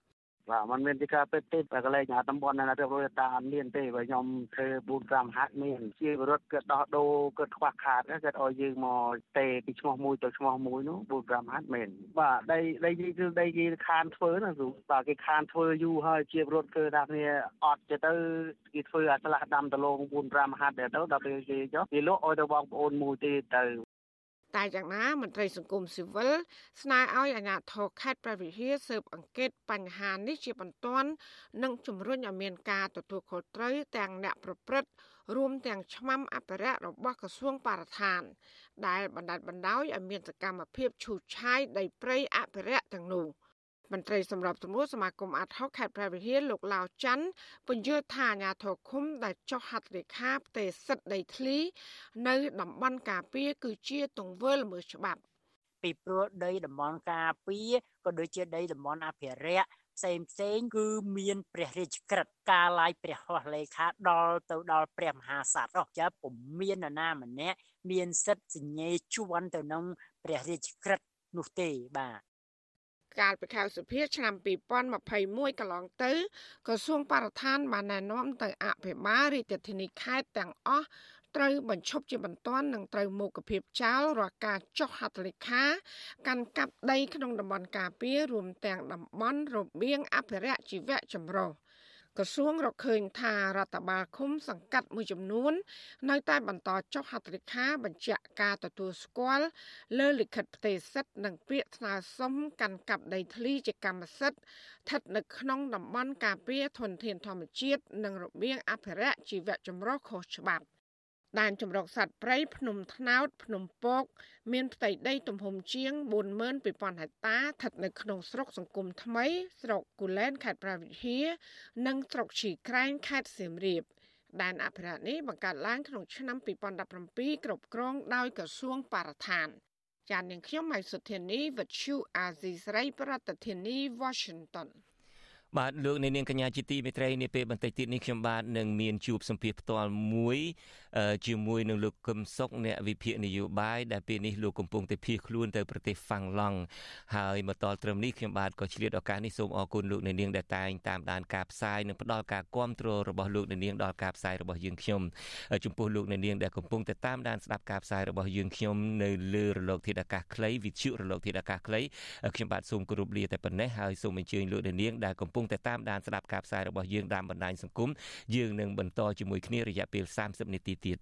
បាទมันមានទីការពេទ្យទេតែកន្លែងតំបន់ណារៀបរយតាអត់មានទេបើខ្ញុំធ្វើ4 5ហាត់មានជាវរដ្ឋគាត់ដោះដូរគាត់ខ្វះខាតគាត់ឲ្យយើងមកទេពីឈ្មោះមួយទៅឈ្មោះមួយនោះ4 5ហាត់មែនបាទដីដីនេះគឺដីគេខានធ្វើណាគ្រូបាទគេខានធ្វើយូរហើយជាវរដ្ឋគឺថាគ្នាអត់ទៅគេធ្វើអាឆ្លាស់ដាំដលង4 5ហាត់ទៅដល់ពេលគេចុះគេលក់ឲ្យទៅបងប្អូនមួយទេទៅ តែយ៉ាងណាមន្ត្រីសង្គមស៊ីវិលស្នើឲ្យអាជ្ញាធរខេត្តព្រះវិហារស៊ើបអង្កេតបញ្ហានេះជាបន្ទាន់និងជំរុញឲ្យមានការទទួលខុសត្រូវទាំងអ្នកប្រព្រឹត្តរួមទាំងឆ្មាំអភិរក្សរបស់ក្រសួងបរិស្ថាន ដែលបណ្ដាច់បណ្ដោយឲ្យមានសកម្មភាពឈូសឆាយដីព្រៃអភិរក្សទាំងនោះ។ មន្ត្រីសម្របសម្រួលសមាគមអាត់ហុកខេត្តព្រះវិហារលោកឡាវច័ន្ទពន្យល់ថាអាញាធរឃុំដែលចុះហត្ថលេខាផ្ទេរសិទ្ធិដីធ្លី នៅតំបន់ការពារគឺជាទង្វើល្មើសច្បាប់ពីព្រោះដីតំបន់ការពារក៏ដូចជាដីតំបន់អភិរក្សផ្សេងផ្សេងគឺមានព្រះរាជក្រឹត្យការឡាយព្រះហស្ថលេខាដល់ទៅដល់ព្រះមហាក្សត្រអស់ចាពុំមាននរណាម្នាក់មានសិទ្ធិសញ្ញេជន់ទៅនឹងព្រះរាជក្រឹត្យនោះទេបាទ កាលពីខែសុភាឆ្នាំ2021កន្លងទៅក្រសួងបរិស្ថានបានណែនាំទៅអភិបាលរាជធានីខេត្តទាំងអស់ត្រូវបញ្ឈប់ជាបន្ទាន់និងត្រូវមុខភាពចោលរាល់ការចុះហត្ថលេខាកាន់កាប់ដីក្នុងតំបន់ការពាររួមទាំងតំបន់របៀងអភិរក្សជីវៈចម្រុះ ក្រសួងរកឃើញថារដ្ឋបាលឃុំសង្កាត់មួយចំនួន នៅតែបន្តចុះហត្ថលេខាបញ្ជាក់ការទទួលស្គាល់លើលិខិតផ្ទេរសិទ្ធិនិងពាក្យស្នើសុំកាន់កាប់ដីធ្លីជាកម្មសិទ្ធិស្ថិតនៅក្នុងតំបន់ការពារធនធានធម្មជាតិនិងរបៀងអភិរក្សជីវៈចម្រុះខុសច្បាប់ ដែនជម្រកសត្វព្រៃភ្នំថ្នោត ភ្នំពក មានផ្ទៃដីទំហំជាង42000ហិកតាស្ថិតនៅក្នុងស្រុកសង្គមថ្មី ស្រុកគូលែនខេត្តប្រាវិហា និងស្រុកឈីក្រែងខេត្តសៀមរាបដែនអភិរក្សនេះបង្កើតឡើងក្នុងឆ្នាំ2017គ្រប់គ្រងដោយក្រសួងបរិស្ថានចាននាងខ្ញុំម៉ៃសុធានីវិទ្យុអាស៊ីសេរីប្រធានាធិបតី Washington បាទលោកនាងកញ្ញាជាទីមេត្រីនាពេលបន្តិចទៀតនេះខ្ញុំបាទនឹងមានជួបសម្ភាសផ្ទាល់មួយជាមួយនឹងលោកកឹមសុខអ្នកវិភាគនយោបាយដែលពេលនេះលោកកំពុងតែភៀសខ្លួនទៅប្រទេសហ្វាំងឡង់ហើយមកដល់ត្រឹមនេះខ្ញុំបាទក៏ឆ្លៀតឱកាសនេះសូមអរគុណលោកនាងដែលតែងតាមដានការផ្សាយនិងផ្ដល់ការគាំទ្ររបស់លោកនាងដល់ការផ្សាយរបស់យើងខ្ញុំចំពោះលោកនាងដែលកំពុងតែតាមដានស្ដាប់ការផ្សាយរបស់យើងខ្ញុំនៅលើរលកធាតុអាកាសខ្លីវិទ្យុរលកធាតុអាកាសខ្លីខ្ញុំបាទសូមគោរពលាតែប៉ុណ្ណេះហើយសូមអញ្ជើញលោកនាងដែលកំពុងតែតាមដានស្ដាប់ការផ្សាយរបស់យើងតាមបណ្ដាញសង្គមយើងនឹងបន្តជាមួយគ្នារយៈពេល30នាទីទៀត